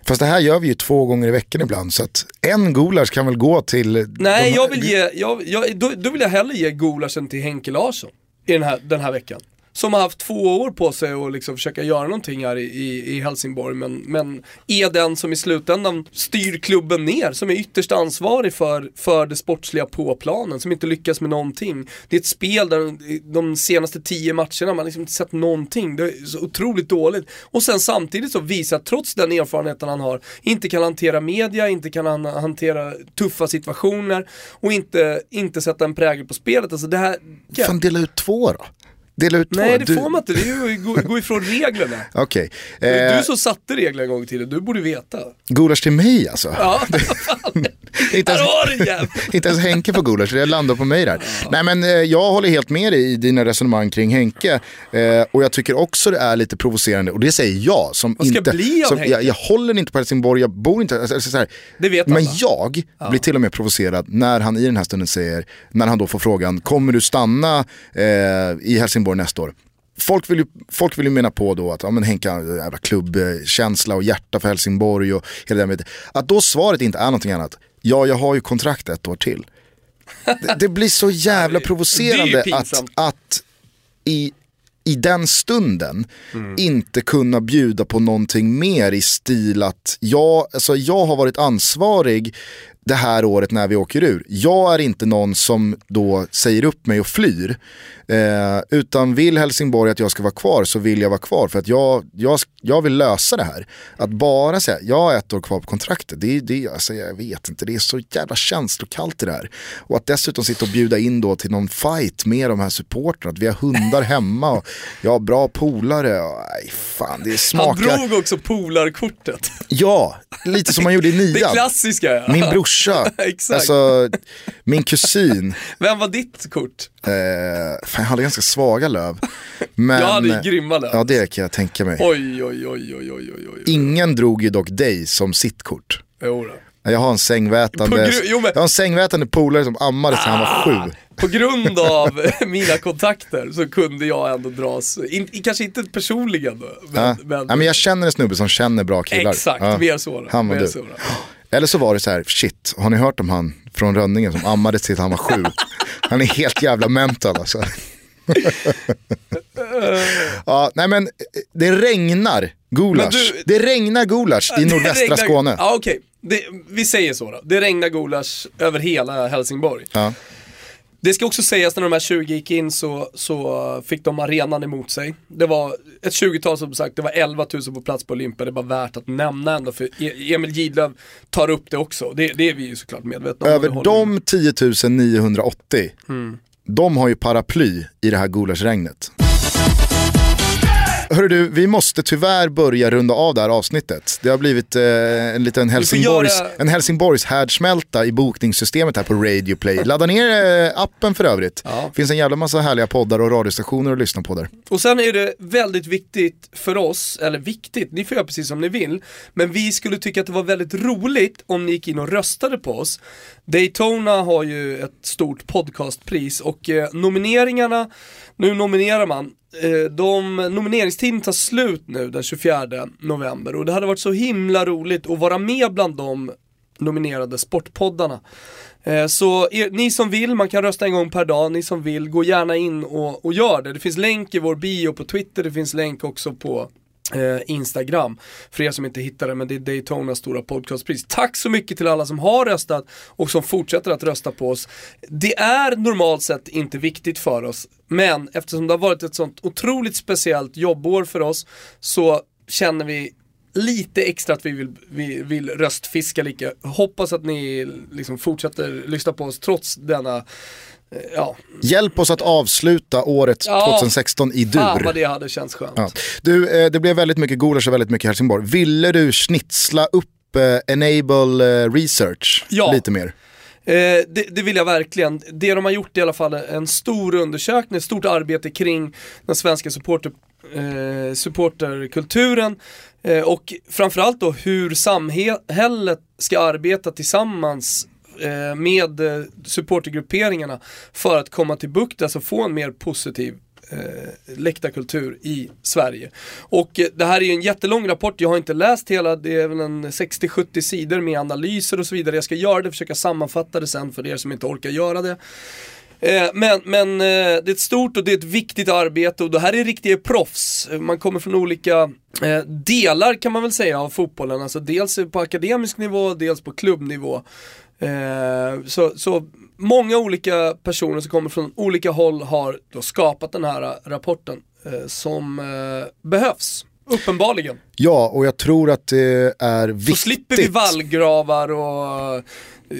Fast det här gör vi ju två gånger i veckan ibland så att en gulasch kan väl gå till... Nej, jag vill ge, jag, jag, då, då vill jag hellre ge gulaschen till Henke Larsson i den här, den här veckan. Som har haft två år på sig att liksom försöka göra någonting här i, i, i Helsingborg men, men är den som i slutändan styr klubben ner, som är ytterst ansvarig för, för det sportsliga på planen, som inte lyckas med någonting. Det är ett spel där de, senaste tio matcherna, man liksom inte sett någonting. Det är så otroligt dåligt. Och sen samtidigt så visar att trots den erfarenheten han har, inte kan hantera media, inte kan han hantera tuffa situationer och inte, inte sätta en prägel på spelet. Alltså det här, Fan dela ut två då. Dela ut. Nej det Du- får man inte, det är ju gå, gå ifrån reglerna. [LAUGHS] Okej. Är Eh, Du som satte reglerna en gång i tiden, du borde veta. gulasch till mig alltså. Ja, [LAUGHS] inte, ens, [LAUGHS] inte ens Henke får gulasch, det landar på mig där. Nej men eh, jag håller helt med dig i dina resonemang kring Henke. Eh, och jag tycker också det är lite provocerande, och det säger jag som Vad ska inte... bli av som, Henke? jag, jag håller inte på Helsingborg, jag bor inte... Alltså, så här, Det vet men alla. jag blir till och med provocerad när han i den här stunden säger, när han då får frågan, kommer du stanna eh, i Helsingborg nästa år? Folk vill, ju, folk vill ju mena på då att ja, men Henke har jävla klubbkänsla och hjärta för Helsingborg och hela den biten. Att då svaret inte är någonting annat, ja jag har ju kontrakt ett år till. Det, det blir så jävla [LAUGHS] provocerande att, att i, i den stunden inte kunna bjuda på någonting mer i stil att jag, alltså jag har varit ansvarig det här året när vi åker ur. Jag är inte någon som då säger upp mig och flyr. Eh, utan vill Helsingborg att jag ska vara kvar så vill jag vara kvar för att jag, jag, jag vill lösa det här. Att bara säga, jag har ett år kvar på kontraktet, det, är- det, alltså, jag vet inte, det är så jävla känslokallt det här. Och att dessutom sitta och bjuda in då till någon fight med de här supportrarna, att vi har hundar hemma och [LAUGHS] jag har bra polare. Och, nej, fan, det Han smakar. drog också polarkortet. Ja, lite som man gjorde i [LAUGHS] Det nian. klassiska ja. Min brorsa, [LAUGHS] Exakt. alltså min kusin. [LAUGHS] Vem var ditt kort? Eh, fan, jag hade ganska svaga löv. Men, Jag hade grymma löv. Ja det kan jag tänka mig. Oj, oj, oj, oj, oj, oj, oj. Ingen drog ju dock dig som sitt kort. Jo då. Jag har en sängvätande, jo, men- jag har en sängvätande polare som ammade sedan han var sju. På grund [LAUGHS] av mina kontakter så kunde jag ändå dras, in, kanske inte personligen då, men, Ja. men, Ja, men jag känner en snubbe som känner bra killar. exakt, Ja. mer så. då, Han och mer du. så. [GASPS] Eller så var det så här, shit, har ni hört om han från Rönningen som ammade tills han var sju? Han är helt jävla mental alltså. ja, nej men det regnar gulasch. Du- det regnar gulasch i nordvästra regnar- Skåne. Ja okej, Det- vi säger så då. Det regnar gulasch över hela Helsingborg. Ja. Det ska också sägas när de här 20 gick in så, så fick de arenan emot sig. Det var ett 20-tal som sagt, det var 11 000 på plats på Olympia. Det bara värt att nämna ändå för E- Emil Gidlöv tar upp det också. Det, det är vi ju såklart medvetna om. Över de 10 980, Mm. de har ju paraply i det här gulaschregnet. Hörru du, vi måste tyvärr börja runda av det här avsnittet. Det har blivit eh, en liten Helsingborgs, göra- en Helsingborgs härdsmälta i bokningssystemet här på Radio Play. Ladda ner eh, appen för övrigt. Ja. finns en jävla massa härliga poddar och radiostationer att lyssna på där. Och sen är det väldigt viktigt för oss, eller viktigt, ni får göra precis som ni vill, men vi skulle tycka att det var väldigt roligt om ni gick in och röstade på oss. Daytona har ju ett stort podcastpris och eh, nomineringarna, nu nominerar man, Eh, de, nomineringstiden tar slut nu den 24 november och det hade varit så himla roligt att vara med bland de nominerade sportpoddarna. Eh, så er, ni som vill, man kan rösta en gång per dag, ni som vill, gå gärna in och, och gör det. Det finns länk i vår bio på Twitter, det finns länk också på Eh, Instagram. För er som inte hittar det, men det är Daytonas stora podcastpris. Tack så mycket till alla som har röstat och som fortsätter att rösta på oss. Det är normalt sett inte viktigt för oss, men eftersom det har varit ett sånt otroligt speciellt jobbår för oss så känner vi lite extra att vi vill, vi vill röstfiska lika. Hoppas att ni liksom fortsätter lyssna på oss trots denna Ja. Hjälp oss att avsluta året Ja. 2016 i dur. Fan vad det hade känts skönt. Ja. Du, eh, det blev väldigt mycket Gulasch och väldigt mycket Helsingborg. Ville du snitsla upp eh, Enable eh, Research Ja. lite mer? Eh, det, det vill jag verkligen. Det de har gjort är i alla fall en stor undersökning, ett stort arbete kring den svenska supporter, eh, supporterkulturen eh, och framförallt då hur samhället ska arbeta tillsammans eh, med eh, supportergrupperingarna för att komma till bukt, alltså få en mer positiv eh, läktarkultur i Sverige. Och eh, det här är ju en jättelång rapport, jag har inte läst hela, det är väl en 60-70 sidor med analyser och så vidare. Jag ska göra det, försöka sammanfatta det sen för er som inte orkar göra det. Eh, Men, men eh, det är ett stort och det är ett viktigt arbete och det här är riktiga proffs. Man kommer från olika eh, delar kan man väl säga av fotbollen. Alltså dels på akademisk nivå, dels på klubbnivå. Eh, Så, så många olika personer som kommer från olika håll har då skapat den här rapporten eh, som eh, behövs. Uppenbarligen. Ja, och jag tror att det är Så viktigt. slipper vi vallgravar och eh,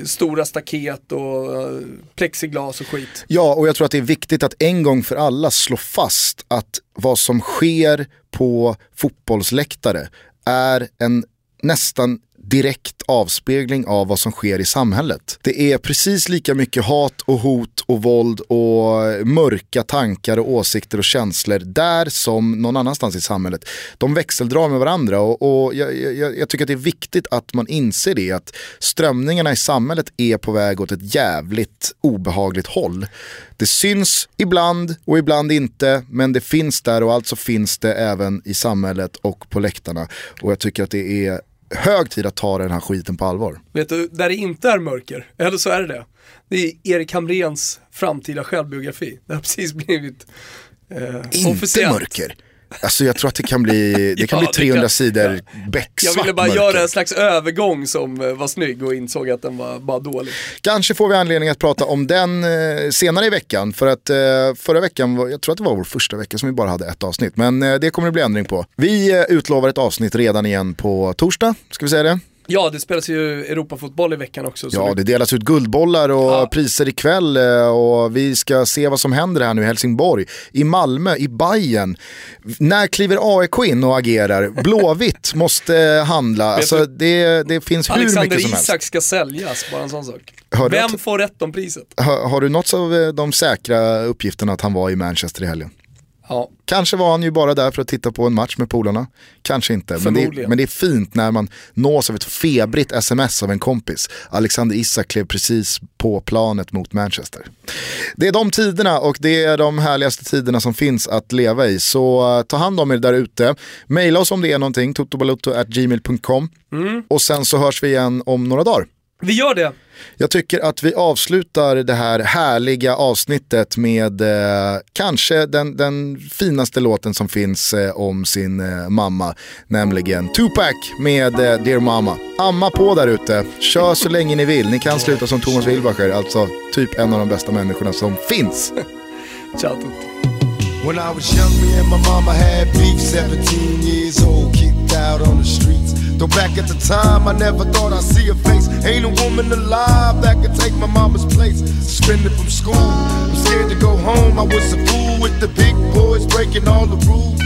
stora staket och eh, plexiglas och skit. Ja, och jag tror att det är viktigt att en gång för alla slå fast att vad som sker på fotbollsläktare är en nästan direkt avspegling av vad som sker i samhället. Det är precis lika mycket hat och hot och våld och mörka tankar och åsikter och känslor där som någon annanstans i samhället. De växeldrar med varandra och, och jag, jag, jag tycker att det är viktigt att man inser det att strömningarna i samhället är på väg åt ett jävligt obehagligt håll. Det syns ibland och ibland inte men det finns där och alltså finns det även i samhället och på läktarna. Och jag tycker att det är hög tid att ta den här skiten på allvar. Vet du, där det inte är mörker, eller så är det det. Det är Erik Hamréns framtida självbiografi. Det har precis blivit eh, Inte officiellt. mörker. Alltså jag tror att det kan bli, det kan Ja, bli det 300 kan- sidor Jag becksvart ville bara mörker. göra en slags övergång som eh, var snygg och insåg att den var bara dålig. Kanske får vi anledning att prata om den eh, senare i veckan. För att eh, förra veckan, var, jag tror att det var vår första vecka som vi bara hade ett avsnitt. Men det kommer det bli ändring på. Vi utlovar ett avsnitt redan igen på torsdag, ska vi säga det? Ja, det spelas ju Europafotboll i veckan också. så Ja, det- delas ut guldbollar och Ja. priser ikväll eh, och vi ska se vad som händer här nu i Helsingborg, i Malmö, i Bayern. När kliver AIK in och agerar? [LAUGHS] Blåvitt måste handla, alltså det, det finns hur Alexander mycket som helst. Isak ska säljas, bara en sån sak. Hörde Vem att- får rätt om priset? Har, har du nåtts av eh, de säkra uppgifterna att han var i Manchester i helgen? Ja, Kanske var han ju bara där för att titta på en match med polarna. Kanske inte. Men det, är, men det är fint när man nås av ett febrigt sms av en kompis. Alexander Isak klev precis på planet mot Manchester. Det är de tiderna och det är de härligaste tiderna som finns att leva i. Så eh, ta hand om er där ute. Maila oss om det är någonting, totobalutto.gmail.com. Och sen så hörs vi igen om några dagar. Vi gör det. Jag tycker att vi avslutar det här härliga avsnittet med eh, kanske den, den finaste låten som finns eh, om sin eh, mamma, nämligen Tupac med eh, Dear Mama. Amma på där ute, kör så länge ni vill. Ni kan sluta som Thomas Wilbacher, alltså typ en av de bästa människorna som finns. [LAUGHS] Ciao tutti. When I was young, me and my mama had beef. 17 years old, kicked out on the streets. Though back at the time, I never thought I'd see her face. Ain't a woman alive that could take my mama's place. Suspended from school, I'm scared to go home. I was a fool with the big boys breaking all the rules.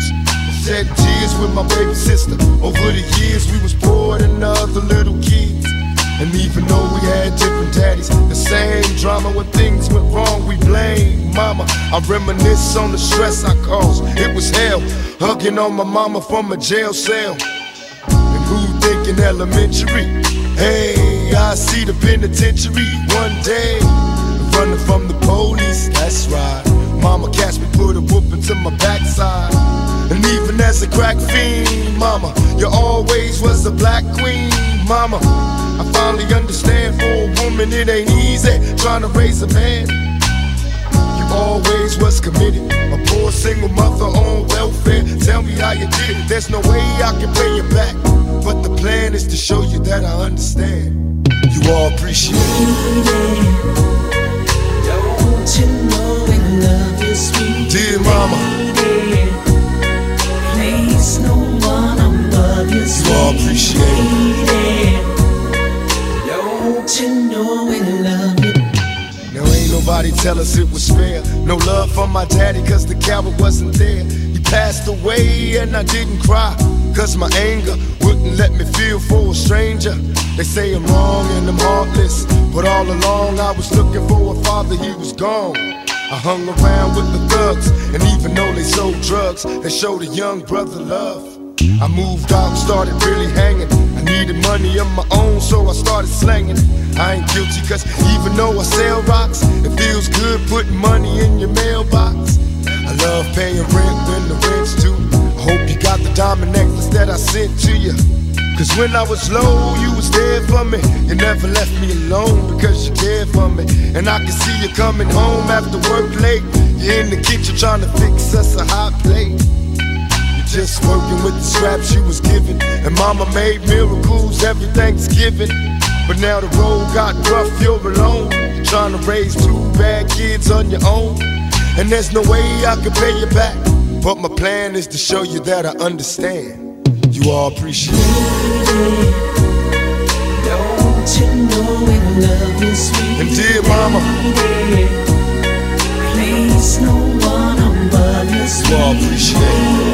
Shed tears with my baby sister. Over the years, we was poor than other little kids. And even though we had different daddies, the same drama when things went wrong, we blame mama. I reminisce on the stress I caused. It was hell, hugging on my mama from a jail cell. And who thinking elementary? Hey, I see the penitentiary one day. Running from the police, that's right. Mama catch me, put a whooping to my backside. And even as a crack fiend, mama, you always was a black queen, mama. I finally understand for a woman it ain't easy trying to raise a man. Always was committed. A poor single mother on welfare. Tell me how you did it. There's no way I can pay you back. But the plan is to show you that I understand. You all appreciate it. Don't you know we love you, sweet Dear mama? Place no one above you, you all appreciate it. Nobody tell us it was fair. No love for my daddy cause the coward wasn't there. He passed away and I didn't cry. Cause my anger wouldn't let me feel for a stranger. They say I'm wrong and I'm heartless. But all along I was looking for a father, he was gone. I hung around with the thugs, and even though they sold drugs, they showed a young brother love. I moved out started really hanging. I needed money of my own, so I started slanging. I ain't guilty, cause even though I sell rocks, it feels good putting money in your mailbox. I love paying rent when the rent's due. I hope you got the diamond necklace that I sent to you. Cause when I was low, you was there for me. You never left me alone because you cared for me. And I can see you coming home after work late. You're in the kitchen trying to fix us a hot plate. You're just working with the scraps you was given. And mama made miracles every Thanksgiving. But now the road got rough, you're alone. Trying to raise two bad kids on your own. And there's no way I can pay you back. But my plan is to show you that I understand. You all appreciate it. Don't you know we love you, sweet And dear mama, lady? Place no one above you, you all appreciate it.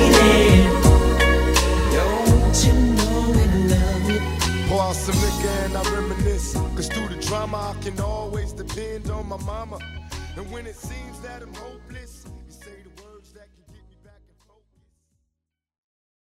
My mama. And when it seems that I'm hopeless,